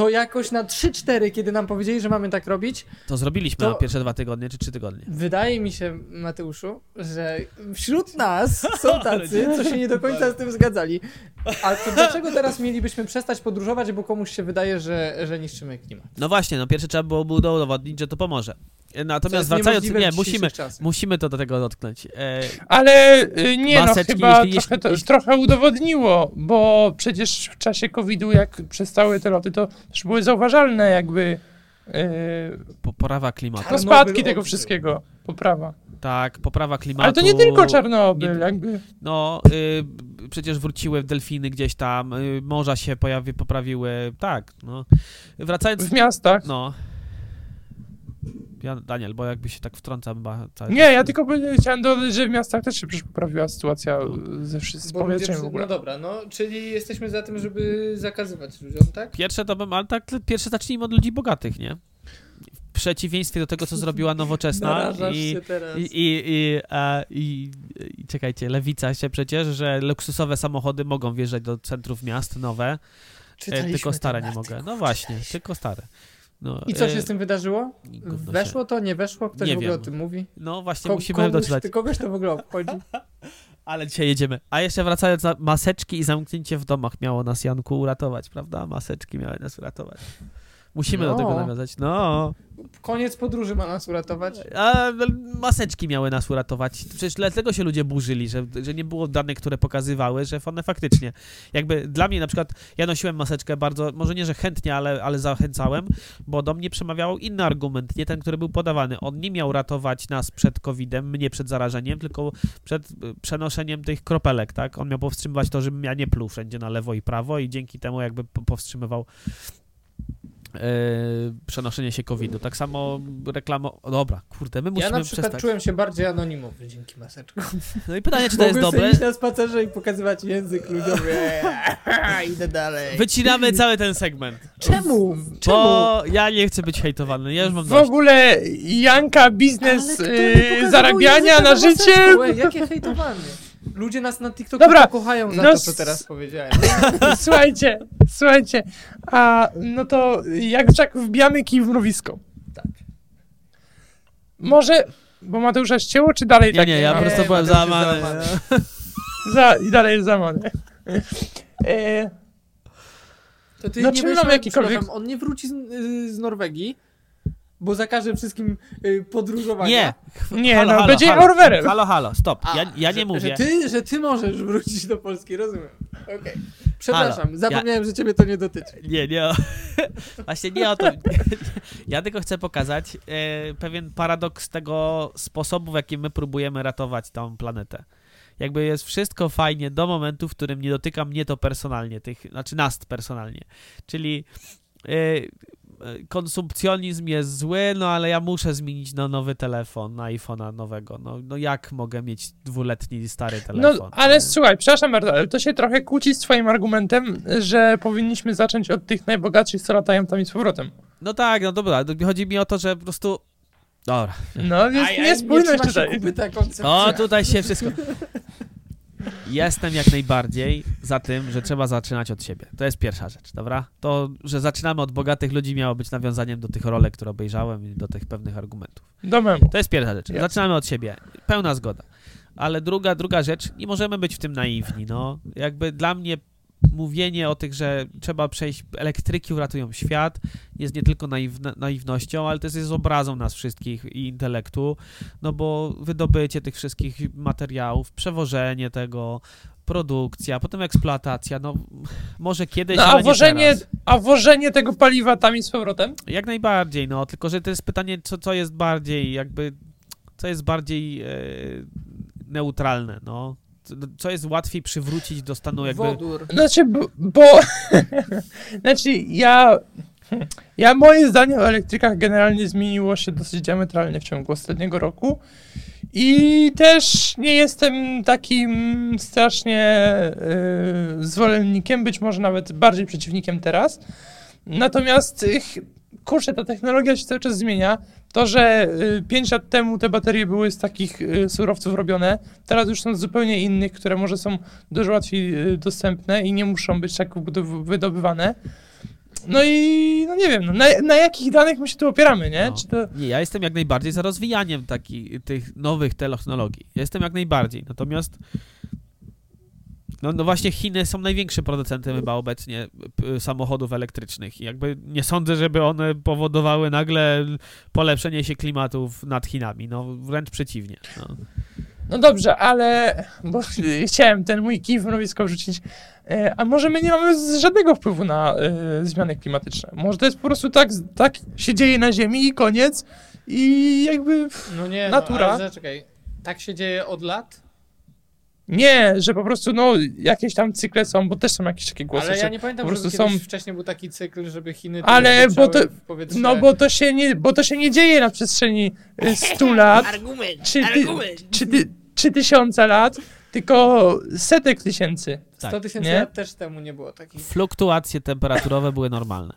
to jakoś na 3-4, kiedy nam powiedzieli, że mamy tak robić, To zrobiliśmy To- na pierwsze dwa tygodnie czy trzy tygodnie. wydaje mi się, Mateuszu, że wśród nas są tacy, co się nie do końca z tym zgadzali. A to dlaczego teraz mielibyśmy przestać podróżować, bo komuś się wydaje, że, że niszczymy klimat? No właśnie, no pierwsze trzeba było udowodnić, że to pomoże. E, Natomiast wracając, nie, musimy, musimy to do tego dotknąć. E, Ale y, nie, Maseczki, no chyba jeśli- trochę, to, jeśli- trochę udowodniło, bo przecież w czasie COVID-u, jak przestały te loty, to też były zauważalne jakby y, po, poprawa klimatu. Czarnobyl rozpadki tego wszystkiego, poprawa. Tak, poprawa klimatu. Ale to nie tylko Czarnobyl, nie- jakby. No, y, przecież wróciły delfiny gdzieś tam, y, morza się pojawi, poprawiły, tak, no. Wracając, W miastach. no. Ja, Daniel, bo jakby się tak wtrącam chyba cały Nie, czas. ja tylko chciałem dodać, że w miastach też się przecież poprawiła sytuacja y, ze wszy- z Bo ludzie powietrzem przy- w ogóle. No dobra, no, czyli jesteśmy za tym, żeby zakazywać ludziom, tak? Pierwsze to bym, ale tak, pierwsze zacznijmy od ludzi bogatych, nie? przeciwieństwie do tego, co zrobiła nowoczesna i, się teraz. i, i, i, e, i, i czekajcie, lewica się przecież, że luksusowe samochody mogą wjeżdżać do centrów miast nowe, e, Czytaliśmy tylko stare nie mogę. No właśnie, tylko stare. No, I co się e, z tym wydarzyło? Weszło to, nie weszło? Ktoś Nie w ogóle wiem. o tym mówi? No właśnie, Ko- musimy komuś, doczytać. ty- Kogoś to w ogóle obchodzi? Ale dzisiaj jedziemy. A jeszcze wracając na maseczki i zamknięcie w domach miało nas, Janku, uratować, prawda? Maseczki miały nas uratować. Musimy do No. tego nawiązać. No. Koniec podróży ma nas uratować. A no, maseczki miały nas uratować. Przecież dlatego się ludzie burzyli, że, że nie było danych, które pokazywały, że one faktycznie. Jakby dla mnie na przykład, ja nosiłem maseczkę bardzo, może nie, że chętnie, ale, ale zachęcałem, bo do mnie przemawiał inny argument, nie ten, który był podawany. On nie miał ratować nas przed COVID-em, mnie przed zarażeniem, tylko przed y, przenoszeniem tych kropelek, tak? On miał powstrzymywać to, żebym ja nie pluł wszędzie na lewo i prawo i dzięki temu jakby po- powstrzymywał przenoszenie się COVID-u. Tak samo reklamo... O, dobra, kurde, my Ja musimy na przykład przestać. czułem się bardziej anonimowy dzięki maseczkom. No i pytanie, czy to jest dobre? iść na spacerze i pokazywać język ludziom. Eee, Idę dalej. Wycinamy cały ten segment. Czemu? Czemu? Bo ja nie chcę być hejtowany, ja już mam W dość. ogóle Janka biznes y, zarabiania języka na życie. Jakie hejtowanie? Ludzie nas na TikToku Dobra, kochają za no to, co teraz powiedziałem. Słuchajcie, słuchajcie. A no to jak Jack wbijamy kij w mrowisko. Tak. Może, bo Mateusza ścięło, czy dalej Nie, tak? nie, ja po Nie, prostu byłem załamany. załamany. Za, I dalej jest zamany. E, To ty No, nie czy wiesz, mamy że- jakikolwiek- On nie wróci z, y, z Norwegii, bo zakaże wszystkim y, podróżowania. Nie, nie, halo, no halo, będzie halo. Orwerem. Halo, halo, stop. A, Ja, ja że, nie mówię. Że ty, że ty możesz wrócić do Polski, rozumiem. Okej. Przepraszam, Halo, zapomniałem, że ciebie to nie dotyczy. Nie, nie o... Właśnie nie o to. Ja tylko chcę pokazać e, pewien paradoks tego sposobu, w jaki my próbujemy ratować tą planetę. Jakby jest wszystko fajnie do momentu, w którym nie dotyka mnie to personalnie, tych, znaczy nas personalnie. Czyli e, konsumpcjonizm jest zły, no ale ja muszę zmienić na nowy telefon, na iPhone'a nowego. No, no jak mogę mieć dwuletni stary telefon? No, ale nie? słuchaj, przepraszam bardzo, ale to się trochę kłóci z twoim argumentem, że powinniśmy zacząć od tych najbogatszych, co latają tam i z powrotem. No tak, no dobra, chodzi mi o to, że po prostu... Dobra. No, jest niespójność tutaj. kupy ta koncepcja. O, tutaj się wszystko. Jestem jak najbardziej za tym, że trzeba zaczynać od siebie. To jest pierwsza rzecz, dobra? To, że zaczynamy od bogatych ludzi, miało być nawiązaniem do tych rolek, które obejrzałem i do tych pewnych argumentów. Do memu. To jest pierwsza rzecz. Zaczynamy od siebie. Pełna zgoda. Ale druga, druga rzecz, nie możemy być w tym naiwni, no. Jakby dla mnie mówienie o tych, że trzeba przejść, elektryki uratują świat, jest nie tylko naiwna, naiwnością, ale też jest obrazą nas wszystkich i intelektu, no bo wydobycie tych wszystkich materiałów, przewożenie tego, produkcja, potem eksploatacja, no może kiedyś, No, a wożenie, a wożenie tego paliwa tam i z powrotem? Jak najbardziej, no, tylko że to jest pytanie, co, co jest bardziej, jakby, co jest bardziej e, neutralne, no. Co- Co jest łatwiej przywrócić do stanu jakby... Wodór. Znaczy, bo... bo znaczy, ja... Ja, moje zdanie o elektrykach generalnie zmieniło się dosyć diametralnie w ciągu ostatniego roku. I też nie jestem takim strasznie yy, zwolennikiem, być może nawet bardziej przeciwnikiem teraz. Natomiast, y, ch- kurczę, ta technologia się cały czas zmienia. To, że 5 lat temu te baterie były z takich y, surowców robione, teraz już są z zupełnie innych, które może są dużo łatwiej y, dostępne i nie muszą być tak wydob- wydobywane. No i no nie wiem, no, na, na jakich danych my się tu opieramy, nie? No. To... Nie, ja jestem jak najbardziej za rozwijaniem takich, tych nowych technologii. Jestem jak najbardziej, natomiast no, no właśnie Chiny są największym producentem chyba obecnie samochodów elektrycznych i jakby nie sądzę, żeby one powodowały nagle polepszenie się klimatów nad Chinami, no wręcz przeciwnie. No. No dobrze, ale bo chciałem ten mój kij w mrowisko wrzucić. E, A może my nie mamy żadnego wpływu na e, zmiany klimatyczne? Może to jest po prostu tak, tak się dzieje na Ziemi i koniec i jakby No nie, Natura. No, ale zaczekaj. Tak się dzieje od lat? Nie, że po prostu no jakieś tam cykle są, bo też są jakieś takie głosy, ale ja nie pamiętam, po że prostu są- wcześniej był taki cykl, żeby Chiny Ale bo to- no bo to się nie, bo to się nie dzieje na przestrzeni y, 100 lat, Argument, czy, ty, czy, ty, czy tysiące lat, tylko setek tysięcy. 100 Tak. tysięcy lat też temu nie było takich. Fluktuacje temperaturowe były normalne,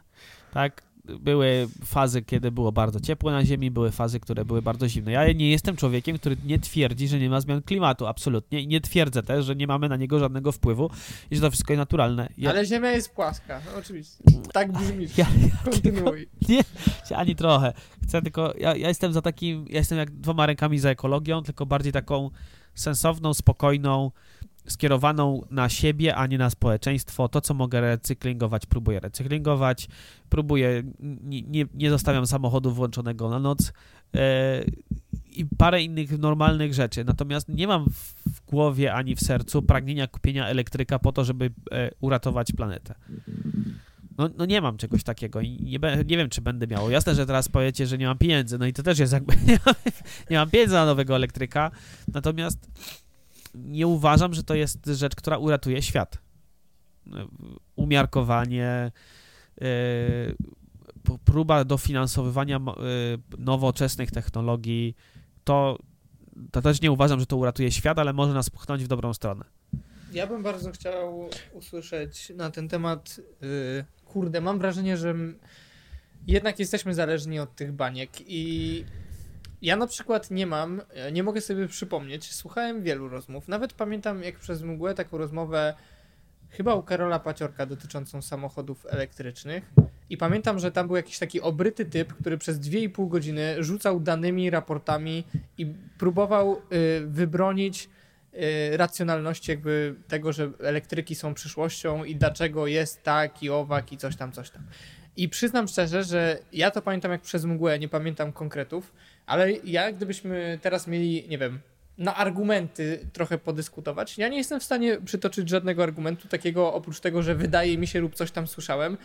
tak? Były fazy, kiedy było bardzo ciepło na Ziemi, były fazy, które były bardzo zimne. Ja nie jestem człowiekiem, który nie twierdzi, że nie ma zmian klimatu, absolutnie. I nie twierdzę też, że nie mamy na niego żadnego wpływu i że to wszystko jest naturalne. Ja... Ale Ziemia jest płaska, no, oczywiście. Tak brzmi. Ja, ja Kontynuuj. Nie, ani trochę. Chcę tylko, ja, ja jestem za takim, ja jestem jak dwoma rękami za ekologią, tylko bardziej taką sensowną, spokojną, skierowaną na siebie, a nie na społeczeństwo. To, co mogę recyklingować, próbuję recyklingować, próbuję, nie, nie, nie zostawiam samochodu włączonego na noc e, i parę innych normalnych rzeczy. Natomiast nie mam w głowie ani w sercu pragnienia kupienia elektryka po to, żeby e, uratować planetę. No, no, nie mam czegoś takiego i nie, nie, wiem, czy będę miał. Jasne, że teraz powiecie, że nie mam pieniędzy, no i to też jest jakby, nie mam pieniędzy na nowego elektryka, natomiast nie uważam, że to jest rzecz, która uratuje świat. Umiarkowanie, e, próba dofinansowywania e, nowoczesnych technologii, to, to też nie uważam, że to uratuje świat, ale może nas pchnąć w dobrą stronę. Ja bym bardzo chciał usłyszeć na ten temat. Yy, kurde, mam wrażenie, że jednak jesteśmy zależni od tych baniek i ja na przykład nie mam, nie mogę sobie przypomnieć, słuchałem wielu rozmów, nawet pamiętam jak przez mgłę taką rozmowę chyba u Karola Paciorka dotyczącą samochodów elektrycznych i pamiętam, że tam był jakiś taki obryty typ, który przez 2,5 godziny rzucał danymi, raportami i próbował y, wybronić y, racjonalności jakby tego, że elektryki są przyszłością i dlaczego jest tak i owak i coś tam, coś tam. I przyznam szczerze, że ja to pamiętam jak przez mgłę, nie pamiętam konkretów, ale ja gdybyśmy teraz mieli, nie wiem, na argumenty trochę podyskutować, ja nie jestem w stanie przytoczyć żadnego argumentu takiego oprócz tego, że wydaje mi się lub coś tam słyszałem,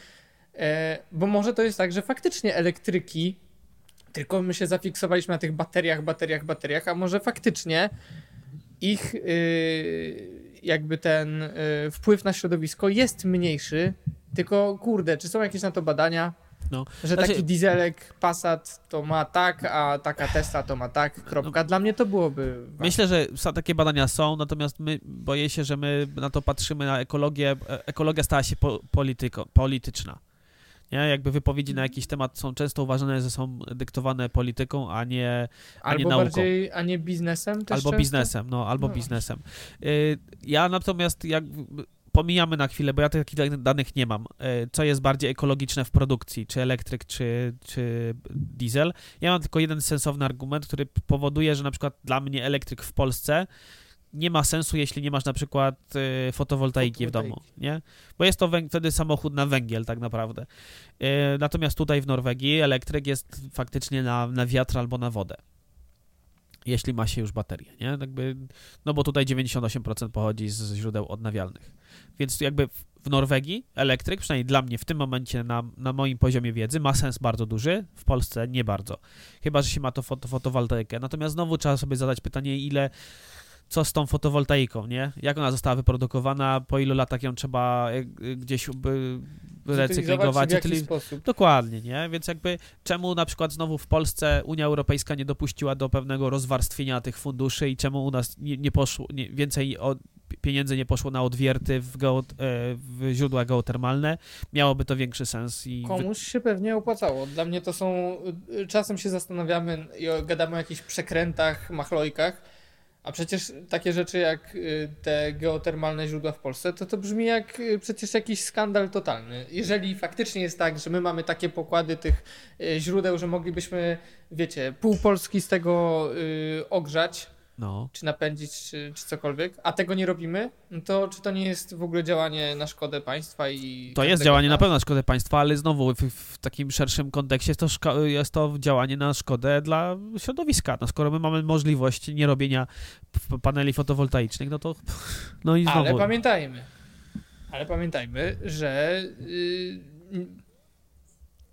e, bo może to jest tak, że faktycznie elektryki, tylko my się zafiksowaliśmy na tych bateriach, bateriach, bateriach, a może faktycznie ich y, jakby ten y, wpływ na środowisko jest mniejszy, tylko kurde, czy są jakieś na to badania? No. Że znaczy... taki dieselek Passat to ma tak, a taka Tesla to ma tak, kropka. Dla mnie to byłoby... Myślę, że takie badania są, natomiast my, boję się, że my na to patrzymy, na ekologię. E, ekologia stała się po, polityko, polityczna. Nie? Jakby wypowiedzi na jakiś temat są często uważane, że są dyktowane polityką, a nie, a albo nie nauką. bardziej, a nie biznesem Albo często? biznesem, no, albo no. biznesem. Y, ja natomiast jak pomijamy na chwilę, bo ja takich danych nie mam, e, co jest bardziej ekologiczne w produkcji, czy elektryk, czy, czy diesel. Ja mam tylko jeden sensowny argument, który powoduje, że na przykład dla mnie elektryk w Polsce nie ma sensu, jeśli nie masz na przykład y, fotowoltaiki, w domu, nie? Bo jest to wtedy samochód na węgiel tak naprawdę. Y, natomiast tutaj w Norwegii elektryk jest faktycznie na, na wiatr albo na wodę jeśli ma się już baterię, nie? Jakby, no bo tutaj 98% pochodzi z źródeł odnawialnych. Więc jakby w Norwegii elektryk, przynajmniej dla mnie w tym momencie na, na moim poziomie wiedzy, ma sens bardzo duży, w Polsce nie bardzo. Chyba, że się ma to foto, fotowoltaikę. Natomiast znowu trzeba sobie zadać pytanie, ile co z tą fotowoltaiką, nie? Jak ona została wyprodukowana, po ilu latach ją trzeba e, gdzieś recyklingować. W jaki sposób. Dokładnie, nie? Więc jakby czemu na przykład znowu w Polsce Unia Europejska nie dopuściła do pewnego rozwarstwienia tych funduszy i czemu u nas nie, nie poszło, nie, więcej o, pieniędzy nie poszło na odwierty w, geo, w źródła geotermalne, miałoby to większy sens. I Komuś się pewnie opłacało. Dla mnie to są, czasem się zastanawiamy i gadamy o jakichś przekrętach, machlojkach, a przecież takie rzeczy jak y, te geotermalne źródła w Polsce, to to brzmi jak y, przecież jakiś skandal totalny. Jeżeli faktycznie jest tak, że my mamy takie pokłady tych y, źródeł, że moglibyśmy, wiecie, pół Polski z tego ogrzać, no. czy napędzić, czy, czy cokolwiek, a tego nie robimy, no to czy to nie jest w ogóle działanie na szkodę państwa i... To jest działanie na pewno na szkodę państwa, ale znowu w, w takim szerszym kontekście jest to, jest to działanie na szkodę dla środowiska. No skoro my mamy możliwość nierobienia paneli fotowoltaicznych, no to no i znowu... Ale pamiętajmy, ale pamiętajmy, że... Yy,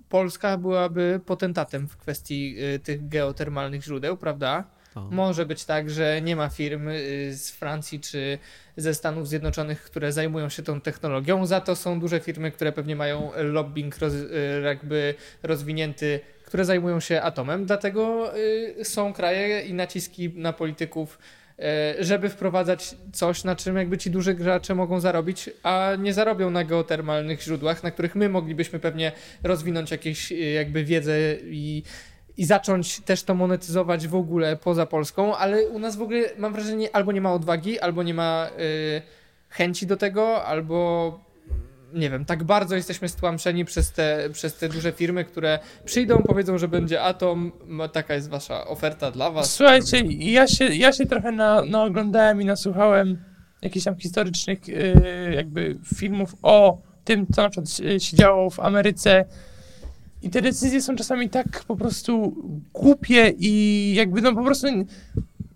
Polska byłaby potentatem w kwestii y, tych geotermalnych źródeł, prawda? Może być tak, że nie ma firm y, z Francji czy ze Stanów Zjednoczonych, które zajmują się tą technologią. Za to są duże firmy, które pewnie mają lobbying roz, y, jakby rozwinięty, które zajmują się atomem. Dlatego y, są kraje i naciski na polityków e, żeby wprowadzać coś, na czym jakby ci duży gracze mogą zarobić, a nie zarobią na geotermalnych źródłach, na których my moglibyśmy pewnie rozwinąć jakieś jakby wiedzę i i zacząć też to monetyzować w ogóle poza Polską, ale u nas w ogóle mam wrażenie albo nie ma odwagi, albo nie ma y, chęci do tego, albo nie wiem, tak bardzo jesteśmy stłamszeni przez te, przez te duże firmy, które przyjdą, powiedzą, że będzie Atom, taka jest wasza oferta dla was. Słuchajcie, ja się, ja się trochę na, naoglądałem i nasłuchałem jakichś tam historycznych yy, jakby filmów o tym, co na przykład się- się działo w Ameryce. I te decyzje są czasami tak po prostu głupie i jakby no po prostu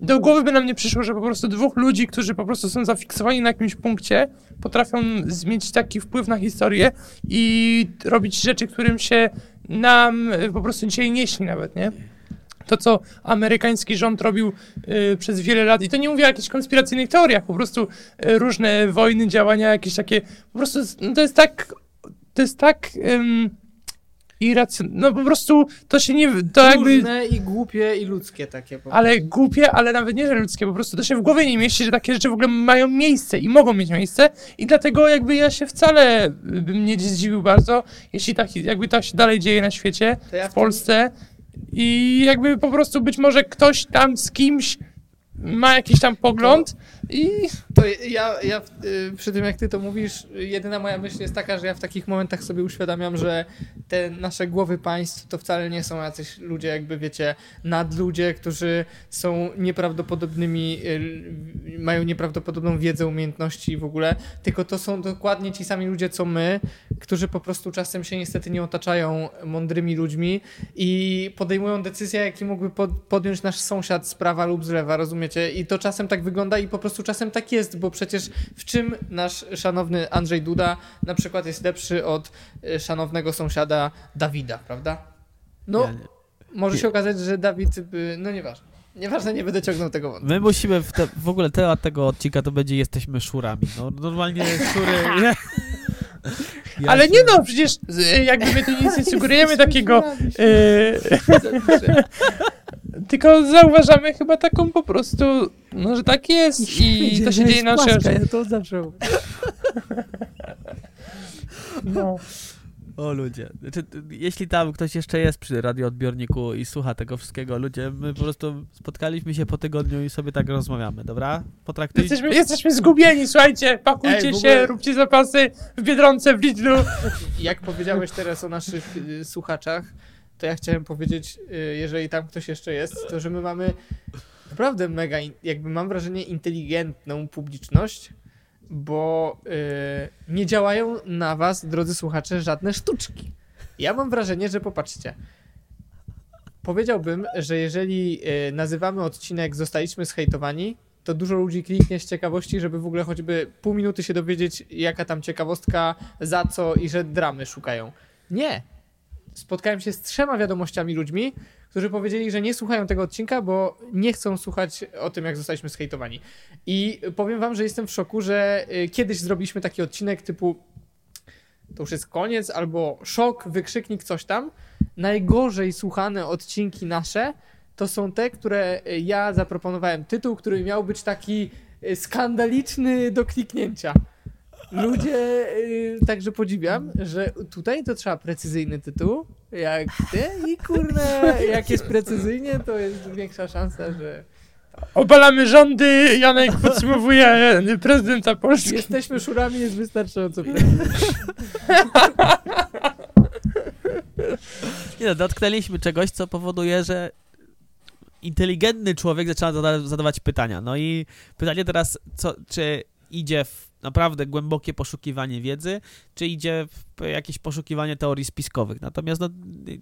do głowy by nam nie przyszło, że po prostu dwóch ludzi, którzy po prostu są zafiksowani na jakimś punkcie, potrafią mieć taki wpływ na historię i robić rzeczy, którym się nam y, po prostu dzisiaj nie śni nawet, nie? To, co amerykański rząd robił y, przez wiele lat, i to nie mówię o jakichś konspiracyjnych teoriach, po prostu y, różne wojny, działania, jakieś takie, po prostu no, to jest tak, to jest tak irracjonalne, no po prostu to się nie, to jakby... I głupie i ludzkie takie. Po Ale głupie, ale nawet nie, że ludzkie, po prostu to się w głowie nie mieści, że takie rzeczy w ogóle mają miejsce i mogą mieć miejsce i dlatego jakby ja się wcale bym nie zdziwił bardzo, jeśli tak, jakby tak się dalej dzieje na świecie, To ja w w Polsce i jakby po prostu być może ktoś tam z kimś ma jakiś tam pogląd i To ja, ja y, przy tym jak ty to mówisz, jedyna moja myśl jest taka, że ja w takich momentach sobie uświadamiam, że te nasze głowy państw to wcale nie są jacyś ludzie, jakby wiecie, nadludzie, którzy są nieprawdopodobnymi, y, mają nieprawdopodobną wiedzę, umiejętności w ogóle, tylko to są dokładnie ci sami ludzie, co my, którzy po prostu czasem się niestety nie otaczają mądrymi ludźmi i podejmują decyzje, jakie mógłby pod, podjąć nasz sąsiad z prawa lub z lewa, rozumiecie? I to czasem tak wygląda i po prostu czasem tak jest, bo przecież w czym nasz szanowny Andrzej Duda na przykład jest lepszy od y, szanownego sąsiada Dawida, prawda? No, Ja może się okazać, że Dawid, by, no nieważne. Nieważne, nie będę ciągnął tego wątku. My musimy, w, te, w ogóle temat tego odcinka to będzie jesteśmy szurami. No normalnie szury... Ja ale nie no, przecież y, jakby my tu nic nie sugerujemy takiego y, tylko zauważamy chyba taką po prostu, no że tak jest i to się dzieje na naszej Ja to zawsze no. O ludzie. Znaczy, jeśli tam ktoś jeszcze jest przy radioodbiorniku i słucha tego wszystkiego, ludzie, my po prostu spotkaliśmy się po tygodniu i sobie tak rozmawiamy, dobra? Potraktujcie... Jesteśmy, jesteśmy zgubieni, słuchajcie, pakujcie Ej, w się, ogóle- róbcie zapasy w Biedronce, w Lidlu. Jak powiedziałeś teraz o naszych y, słuchaczach, to ja chciałem powiedzieć, y, jeżeli tam ktoś jeszcze jest, to że my mamy naprawdę mega, jakby mam wrażenie, inteligentną publiczność, bo y, nie działają na was, drodzy słuchacze, żadne sztuczki. Ja mam wrażenie, że popatrzcie. Powiedziałbym, że jeżeli y, nazywamy odcinek Zostaliśmy zhejtowani, to dużo ludzi kliknie z ciekawości, żeby w ogóle choćby pół minuty się dowiedzieć, jaka tam ciekawostka, za co i że dramy szukają. Nie. Spotkałem się z trzema wiadomościami ludźmi, którzy powiedzieli, że nie słuchają tego odcinka, bo nie chcą słuchać o tym, jak zostaliśmy zhejtowani. I powiem wam, że jestem w szoku, że y, kiedyś zrobiliśmy taki odcinek typu to już jest koniec, albo szok, wykrzyknik, coś tam. Najgorzej słuchane odcinki nasze to są te, które y, ja zaproponowałem. Tytuł, który miał być taki y, skandaliczny do kliknięcia. Ludzie, także podziwiam, że tutaj to trzeba precyzyjny tytuł, jak ty i kurde, jak jest precyzyjnie, to jest większa szansa, że Obalamy rządy, Janek podsumowuje prezydenta Polski. jesteśmy szurami, jest wystarczająco. Nie no, dotknęliśmy czegoś, co powoduje, że inteligentny człowiek zaczyna zada zadawać pytania. No i pytanie teraz, co, czy idzie w naprawdę głębokie poszukiwanie wiedzy, czy idzie jakieś poszukiwanie teorii spiskowych. Natomiast no,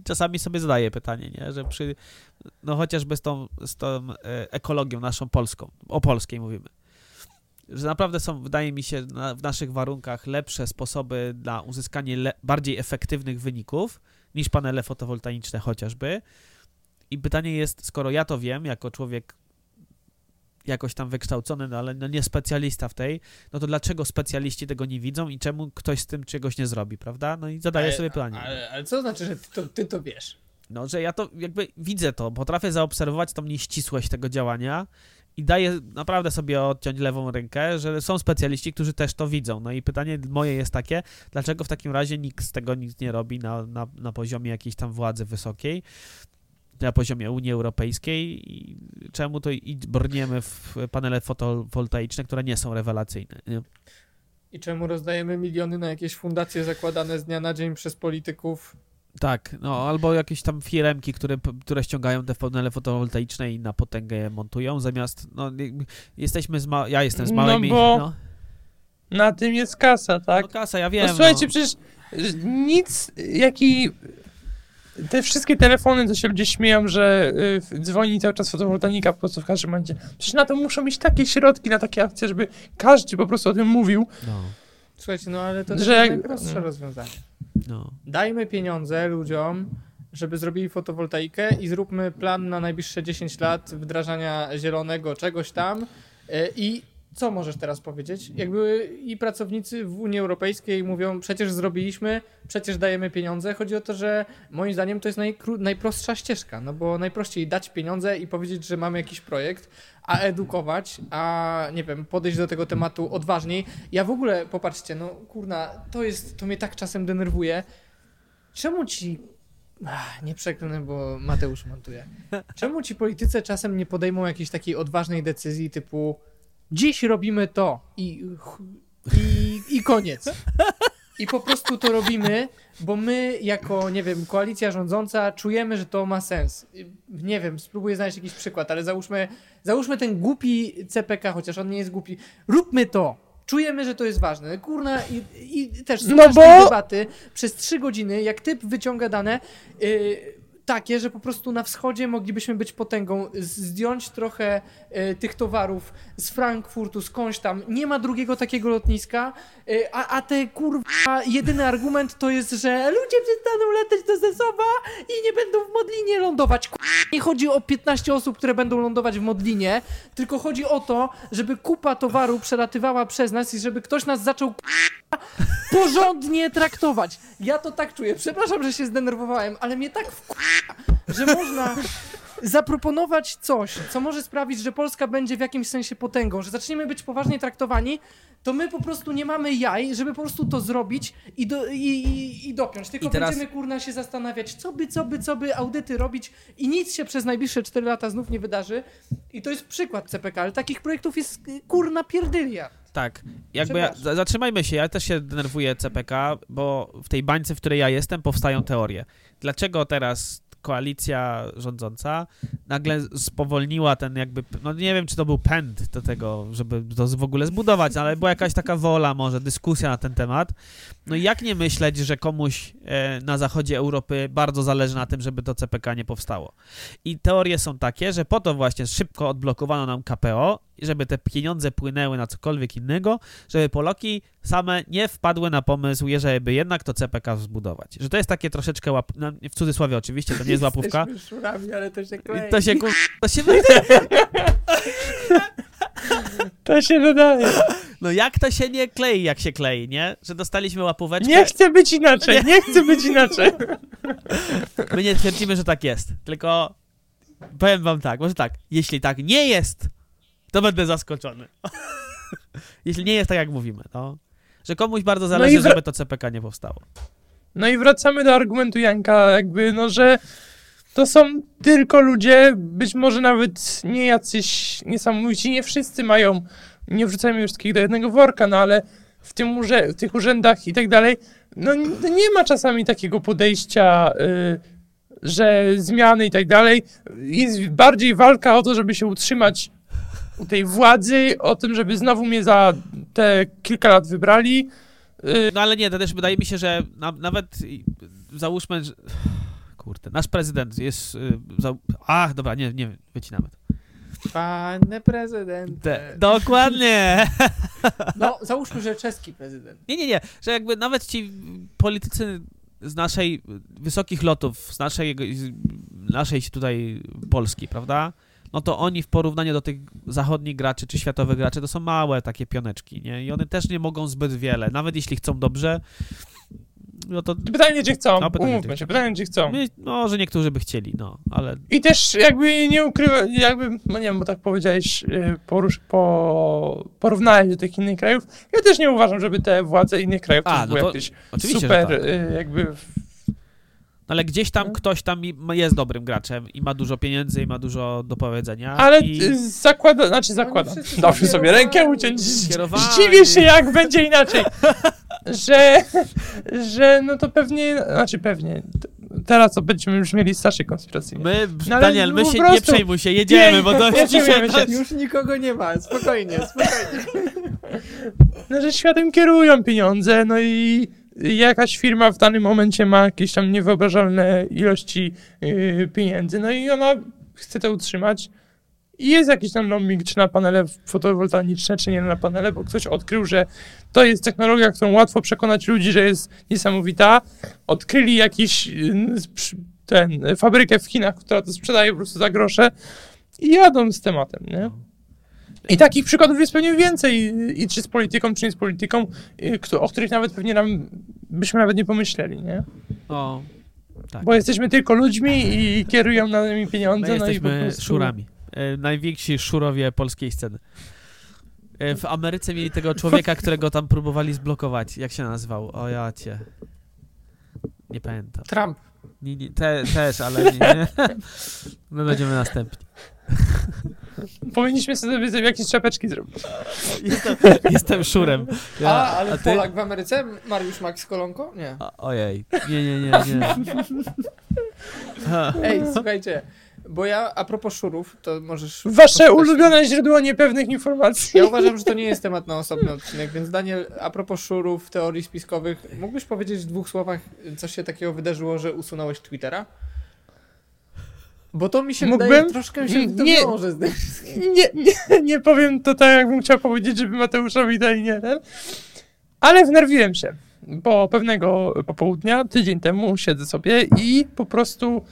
czasami sobie zadaję pytanie, nie? że przy, no chociażby z tą, z tą e, ekologią naszą polską, o polskiej mówimy, że naprawdę są, wydaje mi się, na, w naszych warunkach lepsze sposoby na uzyskanie le, bardziej efektywnych wyników niż panele fotowoltaiczne chociażby. I pytanie jest, skoro ja to wiem, jako człowiek jakoś tam wykształcony, no ale no nie specjalista w tej, no to dlaczego specjaliści tego nie widzą i czemu ktoś z tym czegoś nie zrobi, prawda? No i zadaję sobie pytanie. Ale, ale co znaczy, że ty to, ty to wiesz? No, że ja to jakby widzę to, potrafię zaobserwować tą nieścisłość tego działania i daję naprawdę sobie odciąć lewą rękę, że są specjaliści, którzy też to widzą. No i pytanie moje jest takie, dlaczego w takim razie nikt z tego nic nie robi na, na, na poziomie jakiejś tam władzy wysokiej, na poziomie Unii Europejskiej i czemu to i brniemy w panele fotowoltaiczne, które nie są rewelacyjne. Nie? I czemu rozdajemy miliony na jakieś fundacje zakładane z dnia na dzień przez polityków? Tak, no albo jakieś tam firemki, które, które ściągają te panele fotowoltaiczne i na potęgę je montują, zamiast, no jesteśmy z ma- ja jestem z małymi... No bo no. na tym jest kasa, tak? No kasa, ja wiem. No słuchajcie, no. przecież nic, jaki te wszystkie telefony, to się ludzie śmieją, że y, dzwoni cały czas fotowoltaika po prostu w każdym momencie. Przecież na to muszą mieć takie środki, na takie akcje, żeby każdy po prostu o tym mówił. No. Słuchajcie, no ale to że... jest najprostsze no. rozwiązanie. No. Dajmy pieniądze ludziom, żeby zrobili fotowoltaikę i zróbmy plan na najbliższe 10 lat wdrażania zielonego czegoś tam y, i co możesz teraz powiedzieć? Jakby i pracownicy w Unii Europejskiej mówią, przecież zrobiliśmy, przecież dajemy pieniądze. Chodzi o to, że moim zdaniem to jest najprostsza ścieżka, no bo najprościej dać pieniądze i powiedzieć, że mamy jakiś projekt, a edukować, a nie wiem, podejść do tego tematu odważniej. Ja w ogóle, popatrzcie, no kurna, to jest, to mnie tak czasem denerwuje. Czemu ci Ach, nie przeklnę, bo Mateusz montuje. Czemu ci politycy czasem nie podejmą jakiejś takiej odważnej decyzji typu dziś robimy to i, i, i koniec. I po prostu to robimy, bo my jako, nie wiem, koalicja rządząca czujemy, że to ma sens. Nie wiem, spróbuję znaleźć jakiś przykład, ale załóżmy, załóżmy ten głupi CPK, chociaż on nie jest głupi. Róbmy to. Czujemy, że to jest ważne. Kurna, i, i też no bo... debaty przez trzy godziny, jak typ wyciąga dane, yy, takie, że po prostu na wschodzie moglibyśmy być potęgą, zdjąć trochę e, tych towarów z Frankfurtu, skądś tam. Nie ma drugiego takiego lotniska, e, a, a te kurwa, jedyny argument to jest, że ludzie przestaną latać do Zesowa i nie będą w Modlinie lądować. Kurwa, nie chodzi o 15 osób, które będą lądować w Modlinie, tylko chodzi o to, żeby kupa towaru przelatywała przez nas i żeby ktoś nas zaczął kurwa, porządnie traktować. Ja to tak czuję. Przepraszam, że się zdenerwowałem, ale mnie tak w że można zaproponować coś, co może sprawić, że Polska będzie w jakimś sensie potęgą, że zaczniemy być poważnie traktowani, to my po prostu nie mamy jaj, żeby po prostu to zrobić i, do, i, i, i dopiąć. Tylko I teraz... będziemy kurna się zastanawiać, co by, co by, co by, audyty robić i nic się przez najbliższe 4 lata znów nie wydarzy. I to jest przykład CPK, ale takich projektów jest kurna pierdylia. Tak, jakby ja, zatrzymajmy się, ja też się denerwuję CPK, bo w tej bańce, w której ja jestem, powstają teorie. Dlaczego teraz koalicja rządząca nagle spowolniła ten jakby, no nie wiem, czy to był pęd do tego, żeby to w ogóle zbudować, ale była jakaś taka wola, może dyskusja na ten temat. No i jak nie myśleć, że komuś e, na zachodzie Europy bardzo zależy na tym, żeby to CPK nie powstało. I teorie są takie, że po to właśnie szybko odblokowano nam KPO, żeby te pieniądze płynęły na cokolwiek innego, żeby Poloki same nie wpadły na pomysł, żeby jednak to CPK zbudować. Że to jest takie troszeczkę łap... No, w cudzysłowie oczywiście, to nie jest łapówka. szurami, ale to się klei. To się, to się... to się dodaje. No jak to się nie klei, jak się klei, nie? Że dostaliśmy łapóweczkę. Nie chcę być inaczej, nie, nie chcę być inaczej. My nie twierdzimy, że tak jest, tylko powiem wam tak, może tak, jeśli tak nie jest, to będę zaskoczony. jeśli nie jest tak, jak mówimy, no. Że komuś bardzo no zależy, no żeby to CPK nie powstało. No i wracamy do argumentu Janka, jakby, no, że to są tylko ludzie, być może nawet nie jacyś niesamowici, nie wszyscy mają nie wrzucajmy wszystkich do jednego worka, no ale w, tym urze- w tych urzędach i tak dalej, no nie ma czasami takiego podejścia, y, że zmiany i tak dalej. Jest bardziej walka o to, żeby się utrzymać tej władzy, o tym, żeby znowu mnie za te kilka lat wybrali. Y, no ale nie, to też wydaje mi się, że na, nawet załóżmy, że... Kurde, nasz prezydent jest... Y, za... Ach, dobra, nie, nie, wycinamy to. Panie prezydent. Dokładnie. No, załóżmy, że czeski prezydent. Nie, nie, nie, że jakby nawet ci politycy z naszej wysokich lotów, z naszej, z naszej tutaj Polski, prawda? No to oni w porównaniu do tych zachodnich graczy czy światowych graczy to są małe takie pioneczki, nie? I one też nie mogą zbyt wiele, nawet jeśli chcą dobrze, no to Pytanie, czy chcą. No, pytanie, Umówmy się, pytanie, czy chcą. no, że niektórzy by chcieli, no, ale I też jakby nie ukrywa, jakby, no nie wiem, bo tak powiedziałeś, y, porusz, po, porównałeś do tych innych krajów. Ja też nie uważam, żeby te władze innych krajów A, też no były to jakieś oczywiście, super, tak. y, jakby, w- Ale gdzieś tam No. ktoś tam jest dobrym graczem i ma dużo pieniędzy i ma dużo do powiedzenia. ale i... y, zakłada, znaczy zakłada. wszyscy są Dobrze sobie rękę uciąć. Zdziwię się, jak będzie inaczej. że, że no to pewnie, znaczy pewnie, teraz to będziemy już mieli starszej konspiracyjnie. My, No Daniel, my się nie prostu- przejmuj się, jedziemy, Nie, bo to nie dzisiaj... się. Już nikogo nie ma, spokojnie, spokojnie. No, że światem kierują pieniądze, no i jakaś firma w danym momencie ma jakieś tam niewyobrażalne ilości yy, pieniędzy, no i ona chce to utrzymać. I jest jakiś tam lobbying, czy na panele fotowoltaiczne, czy nie na panele, bo ktoś odkrył, że to jest technologia, którą łatwo przekonać ludzi, że jest niesamowita. Odkryli jakiś sprz- ten, fabrykę w Chinach, która to sprzedaje po prostu za grosze i jadą z tematem, nie? I takich przykładów jest pewnie więcej, i- i czy z polityką, czy nie z polityką, i kto- o których nawet pewnie nam byśmy nawet nie pomyśleli, nie? O, tak. Bo jesteśmy tylko ludźmi i kierują nami pieniądze, My no i jesteśmy prostu... szurami. E, najwięksi szurowie polskiej sceny. E, w Ameryce mieli tego człowieka, którego tam próbowali zblokować. Jak się nazywał? O ja cię. Nie pamiętam. Trump. Nie, nie, te, też, ale nie, nie. My będziemy następni. Powinniśmy sobie jakieś czapeczki zrobić. Jestem, jestem szurem. Ja, A, ale ty? Polak w Ameryce? Mariusz Max Kolonko? Nie. A, ojej. Nie, nie, nie, nie. Ej, słuchajcie, bo ja a propos szurów, to możesz... Wasze ulubione źródło niepewnych informacji. Ja uważam, że to nie jest temat na osobny odcinek, więc Daniel, a propos szurów, teorii spiskowych, mógłbyś powiedzieć w dwóch słowach, co się takiego wydarzyło, że usunąłeś Twittera? Bo to mi się Mógłbym? wydaje, troszkę się to Nie. wiąże z tym. Nie, nie, nie powiem to tak, jakbym chciał powiedzieć, żeby Mateuszowi dali nie ten. Ale wnerwiłem się, bo pewnego popołudnia, tydzień temu siedzę sobie i po prostu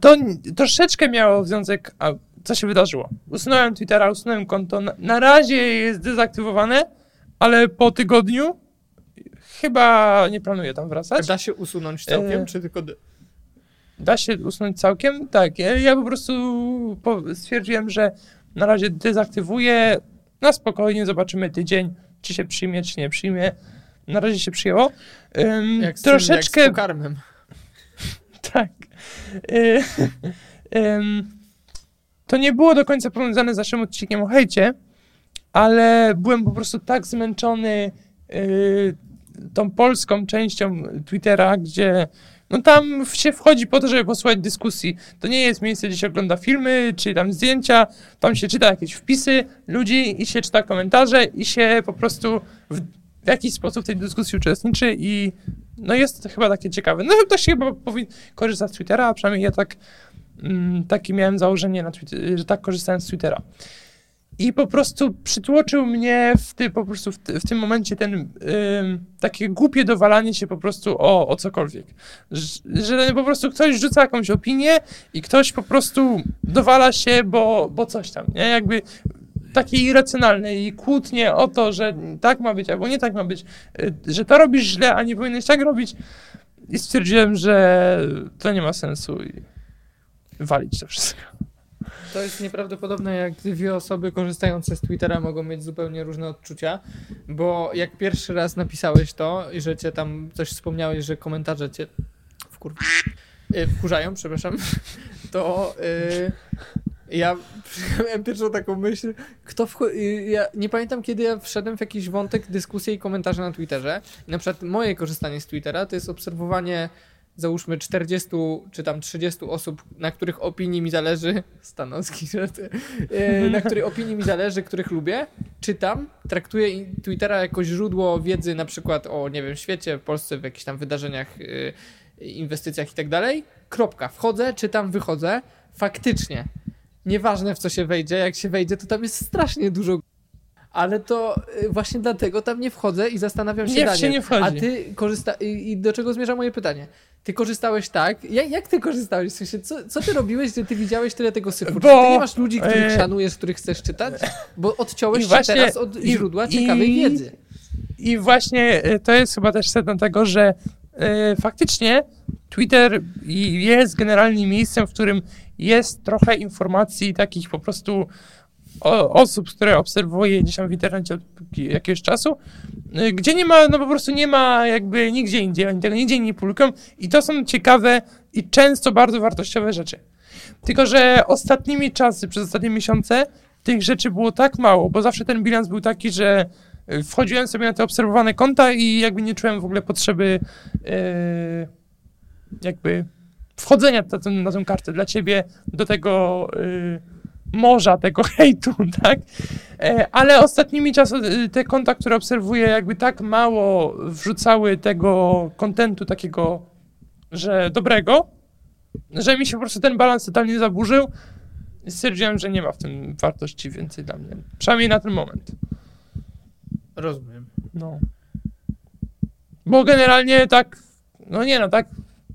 to troszeczkę miało związek, a co się wydarzyło. Usunąłem Twittera, usunąłem konto, na, na razie jest dezaktywowane, ale po tygodniu chyba nie planuję tam wracać. Da się usunąć całkiem, E, czy tylko... Da się usunąć całkiem? Tak. Ja, ja po prostu stwierdziłem, że na razie dezaktywuję. Na spokojnie zobaczymy tydzień, czy się przyjmie, czy nie przyjmie. Na razie się przyjęło. Ym, Jak z, tym, troszeczkę. jak z pokarmem. tak. Y, ym, to nie było do końca powiązane z naszym odcinkiem o hejcie, ale byłem po prostu tak zmęczony y, tą polską częścią Twittera, gdzie no tam się wchodzi po to, żeby posłuchać dyskusji. To nie jest miejsce, gdzie się ogląda filmy, czy tam zdjęcia, tam się czyta jakieś wpisy ludzi i się czyta komentarze i się po prostu w, w jakiś sposób w tej dyskusji uczestniczy i no jest to chyba takie ciekawe. No to się chyba powinien korzystać z Twittera, a przynajmniej ja tak mm, miałem założenie na Twitter, że tak korzystałem z Twittera. I po prostu przytłoczył mnie w, ty, po prostu w, ty, w tym momencie ten takie głupie dowalanie się po prostu o, o cokolwiek. Że, że po prostu ktoś rzuca jakąś opinię i ktoś po prostu dowala się, bo, bo coś tam, nie? Jakby takie irracjonalne i kłótnie o to, że tak ma być albo nie tak ma być, y, że to robisz źle, a nie powinieneś tak robić. I stwierdziłem, że to nie ma sensu i walić to wszystko. To jest nieprawdopodobne, jak dwie osoby korzystające z Twittera mogą mieć zupełnie różne odczucia, bo jak pierwszy raz napisałeś to i że cię tam coś wspomniałeś, że komentarze cię wkur... y, wkurzają, przepraszam, to y, ja miałem pierwszą taką myśl, kto wchu... y, ja nie pamiętam kiedy ja wszedłem w jakiś wątek dyskusji i komentarze na Twitterze. Na przykład moje korzystanie z Twittera to jest obserwowanie załóżmy 40 czy tam 30 osób, na których opinii mi zależy, stanowski żarty, e, na których opinii mi zależy, których lubię, czytam, traktuję Twittera jako źródło wiedzy na przykład o, nie wiem, świecie, w Polsce, w jakichś tam wydarzeniach, e, inwestycjach i tak dalej, kropka, wchodzę, czytam, wychodzę, faktycznie, nieważne w co się wejdzie, jak się wejdzie, to tam jest strasznie dużo ale to e, właśnie dlatego tam nie wchodzę i zastanawiam się, Nie, w Daniel, się nie. wchodzi. a ty korzysta... I do czego zmierza moje pytanie? Ty korzystałeś tak? Jak, jak ty korzystałeś? W sensie, co, co ty robiłeś, że ty widziałeś tyle tego syfu? Bo, Czy ty nie masz ludzi, których e, szanujesz, których chcesz czytać? Bo odciąłeś się właśnie- teraz od i- źródła i- ciekawej wiedzy. I właśnie e, to jest chyba też sedno tego, że e, faktycznie Twitter jest generalnie miejscem, w którym jest trochę informacji takich po prostu osób, które obserwuję gdzieś tam w internecie od jakiegoś czasu, y, gdzie nie ma, no po prostu nie ma jakby nigdzie indziej, oni tego nigdzie nie publikują i to są ciekawe i często bardzo wartościowe rzeczy. Tylko, że ostatnimi czasy, przez ostatnie miesiące tych rzeczy było tak mało, bo zawsze ten bilans był taki, że y, wchodziłem sobie na te obserwowane konta i jakby nie czułem w ogóle potrzeby yy, jakby wchodzenia na, tę- na tę kartę dla ciebie do tego yy, morza tego hejtu, tak? E, ale ostatnimi czasy y, te konta, które obserwuję, jakby tak mało wrzucały tego kontentu takiego, że dobrego, że mi się po prostu ten balans totalnie zaburzył. Stwierdziłem, że nie ma w tym wartości więcej dla mnie. Przynajmniej na ten moment. Rozumiem. No. Bo generalnie tak, no nie no, tak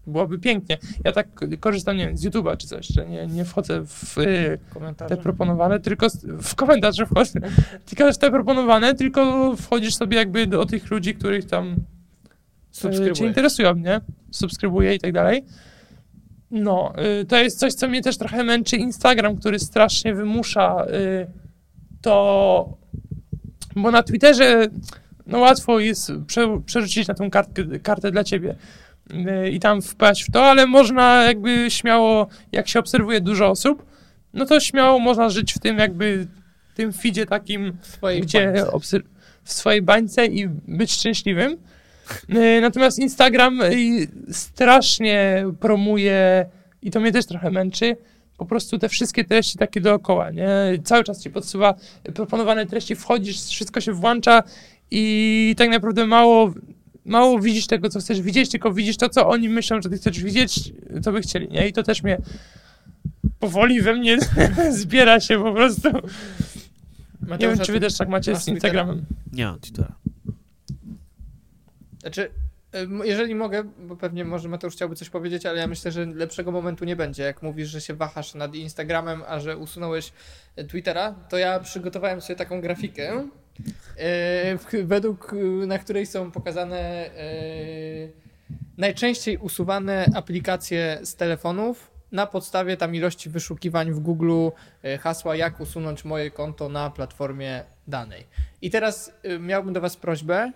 byłoby pięknie. Ja tak korzystam, nie wiem, z YouTube'a czy coś, że nie, nie wchodzę w y, te proponowane, tylko w komentarze wchodzę. tylko że te proponowane, tylko wchodzisz sobie jakby do tych ludzi, których tam e, cię Subskrybuję. interesują, nie? Subskrybuję i tak dalej. No, y, to jest coś, co mnie też trochę męczy Instagram, który strasznie wymusza y, to, bo na Twitterze no łatwo jest prze, przerzucić na tą kartkę, kartę dla ciebie i tam wpaść w to, ale można jakby śmiało, jak się obserwuje dużo osób, no to śmiało można żyć w tym jakby tym feedzie takim W swojej gdzie bańce. obser- w swojej bańce i być szczęśliwym. E, Natomiast Instagram e, strasznie promuje i to mnie też trochę męczy. Po prostu te wszystkie treści takie dookoła, nie? Cały czas ci podsuwa proponowane treści, wchodzisz, wszystko się włącza i tak naprawdę mało, mało widzisz tego, co chcesz widzieć, tylko widzisz to, co oni myślą, że ty chcesz widzieć, co by chcieli, nie? I to też mnie powoli we mnie zbiera się po prostu. Nie Mateusz, wiem, a czy wy też tak macie z? Instagramem. Nie mam Twittera. Znaczy, jeżeli mogę, bo pewnie może Mateusz chciałby coś powiedzieć, ale ja myślę, że lepszego momentu nie będzie. Jak mówisz, że się wahasz nad Instagramem, a że usunąłeś e, Twittera, to ja przygotowałem sobie taką grafikę, według e, na której są pokazane e, najczęściej usuwane aplikacje z telefonów na podstawie tam ilości wyszukiwań w Google e, hasła jak usunąć moje konto na platformie danej. I teraz miałbym do Was prośbę,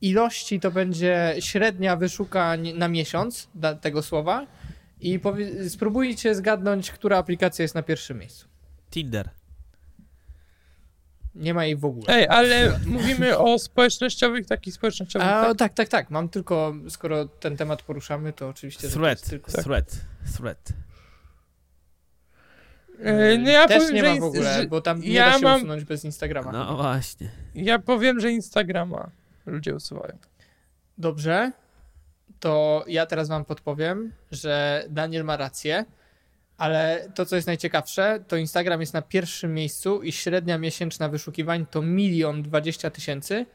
ilości to będzie średnia wyszukań na miesiąc tego słowa i spróbujcie zgadnąć, która aplikacja jest na pierwszym miejscu. Tinder. Nie ma jej w ogóle. Ej, ale mówimy o społecznościowych, takich społecznościowych. A, tak? tak, tak, tak. Mam tylko, skoro ten temat poruszamy, to oczywiście. to Thread. jest tylko... Thread. Thread. E, No ja Też powiem, nie że ma w ogóle, że- bo tam nie ja da się mam- usunąć bez Instagrama. No właśnie. Ja powiem, że Instagrama ludzie usuwają. Dobrze, to ja teraz wam podpowiem, że Daniel ma rację, ale to, co jest najciekawsze, to Instagram jest na pierwszym miejscu i średnia miesięczna wyszukiwań to milion dwadzieścia tysięcy.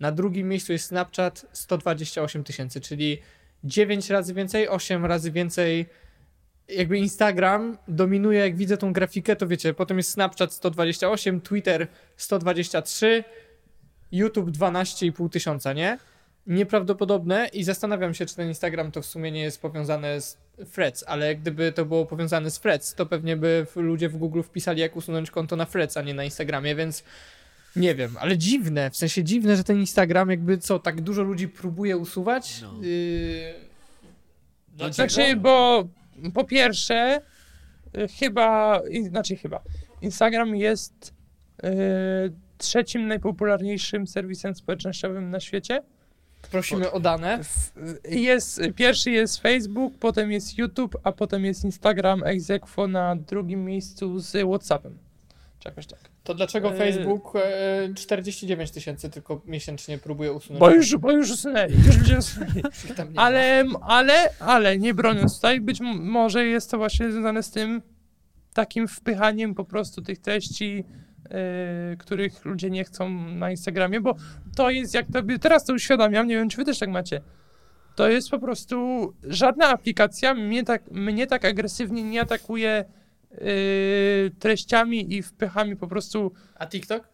Na drugim miejscu jest Snapchat 128 tysięcy, czyli 9 razy więcej, 8 razy więcej. Jakby Instagram dominuje, jak widzę tą grafikę, to wiecie, potem jest Snapchat 128, Twitter 123, YouTube 12,5 tysiąca, nie? Nieprawdopodobne i zastanawiam się, czy ten Instagram to w sumie nie jest powiązane z Threads, ale gdyby to było powiązane z Threads, to pewnie by ludzie w Google wpisali, jak usunąć konto na Threads, a nie na Instagramie, więc nie wiem, ale dziwne, w sensie dziwne, że ten Instagram jakby co, tak dużo ludzi próbuje usuwać. No. Yy... dlaczego? Znaczy, bo po pierwsze, y, chyba, znaczy chyba, Instagram jest y, trzecim najpopularniejszym serwisem społecznościowym na świecie. Prosimy o dane. Jest, pierwszy jest Facebook, potem jest YouTube, a potem jest Instagram aequo na drugim miejscu z Whatsappem. Czy jakoś tak. To dlaczego Yy. Facebook e, 49 tysięcy tylko miesięcznie próbuje usunąć? Bo już, bo już usunęli, już ludzie usunęli. Ale, ale, ale, nie broniąc tutaj, być może jest to właśnie związane z tym takim wpychaniem po prostu tych treści, yy, których ludzie nie chcą na Instagramie, bo to jest, jak tobie teraz to uświadamiam, nie wiem, czy wy też tak macie, to jest po prostu, żadna aplikacja mnie tak, mnie tak agresywnie nie atakuje yy, treściami i wpychami po prostu A TikTok?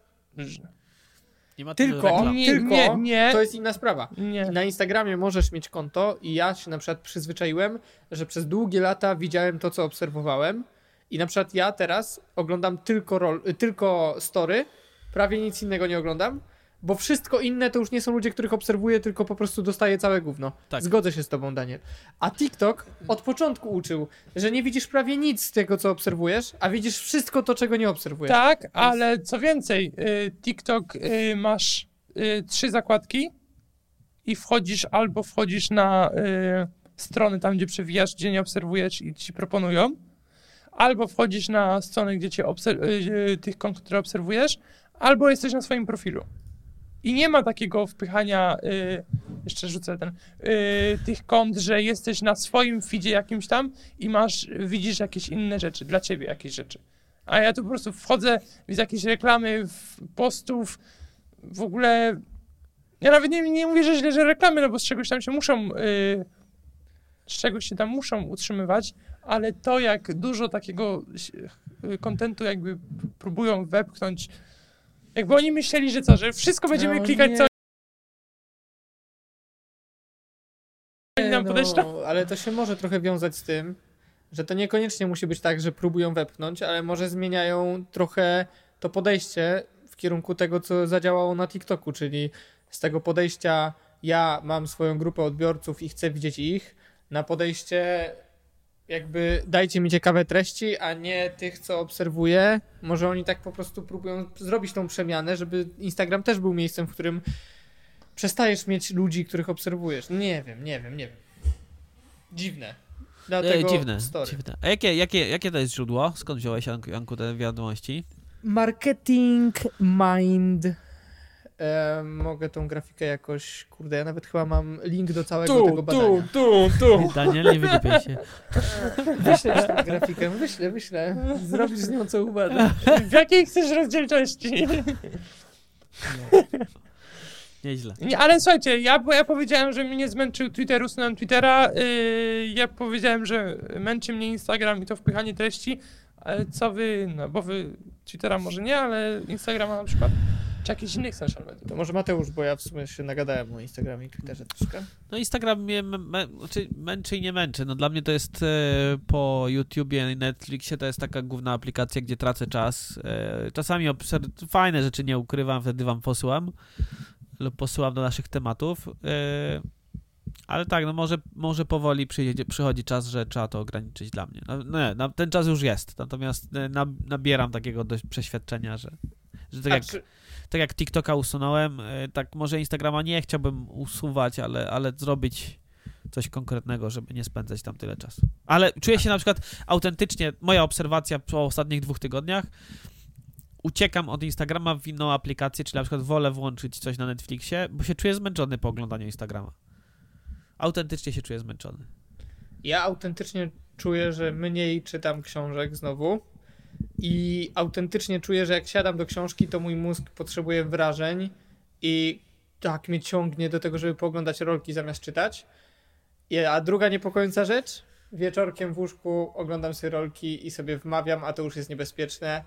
Nie Tylko. Nie, tylko nie, nie. to jest inna sprawa. Nie. Na Instagramie możesz mieć konto i ja się na przykład przyzwyczaiłem, że przez długie lata widziałem to, co obserwowałem i na przykład ja teraz oglądam tylko, rol, tylko story, prawie nic innego nie oglądam, bo wszystko inne to już nie są ludzie, których obserwuję, tylko po prostu dostaję całe gówno. Tak. Zgodzę się z tobą, Daniel. A TikTok od początku uczył, że nie widzisz prawie nic z tego, co obserwujesz, a widzisz wszystko to, czego nie obserwujesz. Tak, ale co więcej, y, TikTok y, masz y, trzy zakładki i wchodzisz albo wchodzisz na strony tam, gdzie przewijasz, gdzie nie obserwujesz i ci proponują, albo wchodzisz na strony, gdzie cię y, y, tych kont, które obserwujesz, albo jesteś na swoim profilu. I nie ma takiego wpychania, y, jeszcze rzucę ten, tych kont, że jesteś na swoim feedzie jakimś tam i masz, widzisz jakieś inne rzeczy, dla ciebie jakieś rzeczy. A ja tu po prostu wchodzę, widzę jakieś reklamy, postów, w ogóle. Ja nawet nie, nie mówię, że źle, że reklamy, no bo z czegoś tam się muszą. Z czegoś się tam muszą utrzymywać, ale to, jak dużo takiego yy, kontentu jakby próbują wepchnąć. Jakby oni myśleli, że co, że wszystko będziemy No klikać, nie. co nam no, ale to się może trochę wiązać z tym, że to niekoniecznie musi być tak, że próbują wepchnąć, ale może zmieniają trochę to podejście w kierunku tego, co zadziałało na TikToku, czyli z tego podejścia ja mam swoją grupę odbiorców i chcę widzieć ich, na podejście jakby dajcie mi ciekawe treści, a nie tych, co obserwuję. Może oni tak po prostu próbują zrobić tą przemianę, żeby Instagram też był miejscem, w którym przestajesz mieć ludzi, których obserwujesz. Nie wiem, nie wiem, nie wiem. Dziwne. Dlatego E, dziwne, story. dziwne. A jakie, jakie, jakie to jest źródło? Skąd wziąłeś, Janku, Janku te wiadomości? Marketing Mind. E, mogę tą grafikę jakoś, kurde, ja nawet chyba mam link do całego tego badania. tu, tu. Daniel, nie wygłupiaj się. Wyślę ci tę grafikę, wyślę, wyślę. Zrobisz z nią co uważasz. W jakiej chcesz rozdzielczości? Nieźle. Nie, ale słuchajcie, ja, bo ja powiedziałem, że mnie zmęczył Twitter, usunąłem Twittera. Yy, ja powiedziałem, że męczy mnie Instagram i to wpychanie treści. Ale co wy, no bo wy Twittera może nie, ale Instagrama na przykład, czy jakichś innych social mediów. To może Mateusz, bo ja w sumie się nagadałem o Instagramie i Twitterze troszkę. No Instagram mnie znaczy męczy i nie męczy. No dla mnie to jest e, po YouTubie i Netflixie to jest taka główna aplikacja, gdzie tracę czas. E, czasami obser- fajne rzeczy nie ukrywam, wtedy wam posyłam lub posyłam do naszych tematów. E, ale tak, no może, może powoli przyjedzie, przychodzi czas, że trzeba to ograniczyć dla mnie. No, no nie, no, ten czas już jest, natomiast nab, nabieram takiego dość przeświadczenia, że, że tak A jak czy, tak jak TikToka usunąłem, y, tak może Instagrama nie chciałbym usuwać, ale, ale zrobić coś konkretnego, żeby nie spędzać tam tyle czasu. Ale czuję się na przykład autentycznie, moja obserwacja po ostatnich dwóch tygodniach, uciekam od Instagrama w inną aplikację, czyli na przykład wolę włączyć coś na Netflixie, bo się czuję zmęczony po oglądaniu Instagrama. Autentycznie się czuję zmęczony. ja autentycznie czuję, że mniej czytam książek znowu i autentycznie czuję, że jak siadam do książki, to mój mózg potrzebuje wrażeń i tak mnie ciągnie do tego, żeby pooglądać rolki zamiast czytać. A druga niepokojąca rzecz, wieczorkiem w łóżku oglądam sobie rolki i sobie wmawiam, a to już jest niebezpieczne,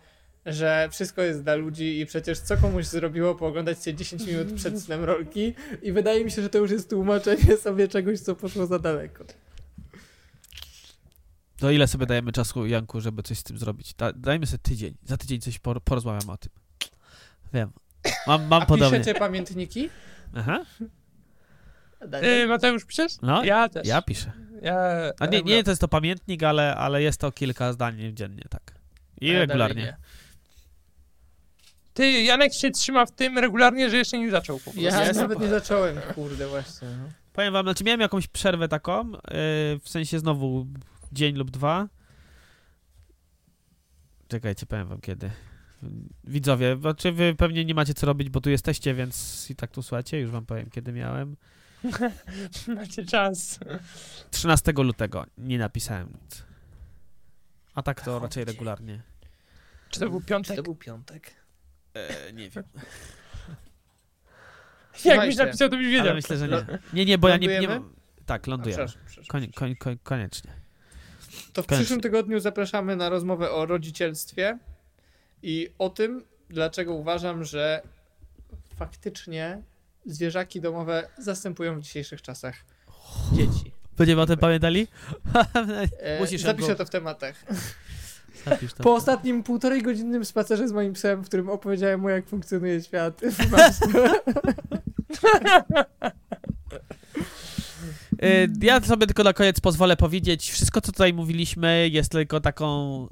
że wszystko jest dla ludzi i przecież co komuś zrobiło pooglądać sobie 10 minut przed snem rolki i wydaje mi się, że to już jest tłumaczenie sobie czegoś, co poszło za daleko. To ile sobie dajemy czasu, Janku, żeby coś z tym zrobić? Da, dajmy sobie tydzień. Za tydzień coś por, porozmawiam o tym. Wiem. Mam, mam A podobnie. piszecie pamiętniki? Aha. Yy, Mateusz, piszesz? No, ja też. Ja piszę. Ja, A nie, nie to jest to pamiętnik, ale, ale jest to kilka zdań dziennie, tak. I Ale regularnie. Ty, Janek się trzyma w tym regularnie, że jeszcze nie zaczął po prostu. Ja Jest. nawet nie zacząłem, kurde, właśnie. No. Powiem wam, znaczy miałem jakąś przerwę taką, yy, w sensie znowu dzień lub dwa. Czekajcie, powiem wam kiedy. Widzowie, znaczy wy pewnie nie macie co robić, bo tu jesteście, więc i tak tu słuchacie, już wam powiem kiedy miałem. Macie czas. 13 lutego nie napisałem nic. A tak to raczej regularnie. Czy to był piątek? był piątek? E, nie wiem. Jakbyś napisał, to byś wiedział. Ale myślę, że nie. Nie, nie, bo ja nie, nie. Tak, lądujemy. Konie, koń, koniecznie. To w przyszłym tygodniu zapraszamy na rozmowę o rodzicielstwie i o tym, dlaczego uważam, że faktycznie zwierzaki domowe zastępują w dzisiejszych czasach dzieci. Będziemy o tym pamiętali? E, Musisz Zapiszę to w tematach. Po ostatnim półtorej godzinnym spacerze z moim psem, w którym opowiedziałem mu, jak funkcjonuje świat. Y, Ja sobie tylko na koniec pozwolę powiedzieć, wszystko co tutaj mówiliśmy jest tylko taką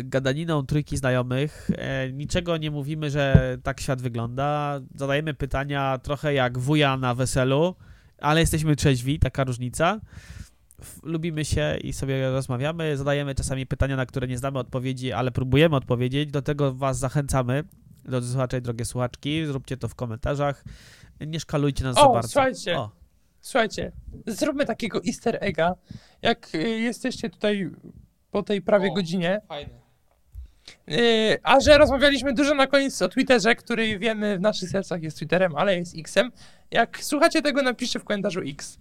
y, gadaniną trójki znajomych. E, Niczego nie mówimy, że tak świat wygląda. Zadajemy pytania trochę jak wuja na weselu, ale jesteśmy trzeźwi, taka różnica. Lubimy się i sobie rozmawiamy. Zadajemy czasami pytania, na które nie znamy odpowiedzi, ale próbujemy odpowiedzieć. Do tego Was zachęcamy, drodzy słuchacze i drogie słuchaczki. Zróbcie to w komentarzach. Nie szkalujcie nas O, za bardzo. słuchajcie. O. Słuchajcie, zróbmy takiego easter egga. Jak y, jesteście tutaj po tej prawie O. godzinie, Fajne. Yy, a że rozmawialiśmy dużo na koniec o Twitterze, który wiemy w naszych sercach jest Twitterem, ale jest Xem. Jak słuchacie tego, napiszcie w komentarzu X.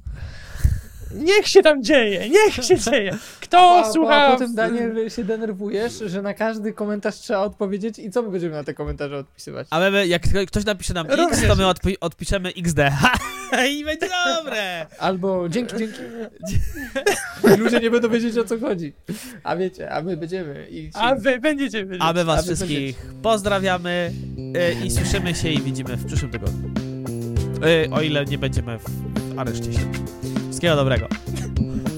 Niech się tam dzieje, niech się dzieje. Kto A, słucha... a potem, Daniel, się denerwujesz, że na każdy komentarz trzeba odpowiedzieć i co my będziemy na te komentarze odpisywać? A my, jak ktoś napisze nam X, Również. to my odpi- odpiszemy XD. I będzie dobre. Albo dzięki, dzięki. Ludzie nie będą wiedzieć, o co chodzi. A wiecie, a my będziemy. I A wy będziecie wiedzieć. A my was A wszystkich pozdrawiamy y, i słyszymy się i widzimy w przyszłym tygodniu. Y, o ile nie będziemy w areszcie się. Wszystkiego dobrego. Mm.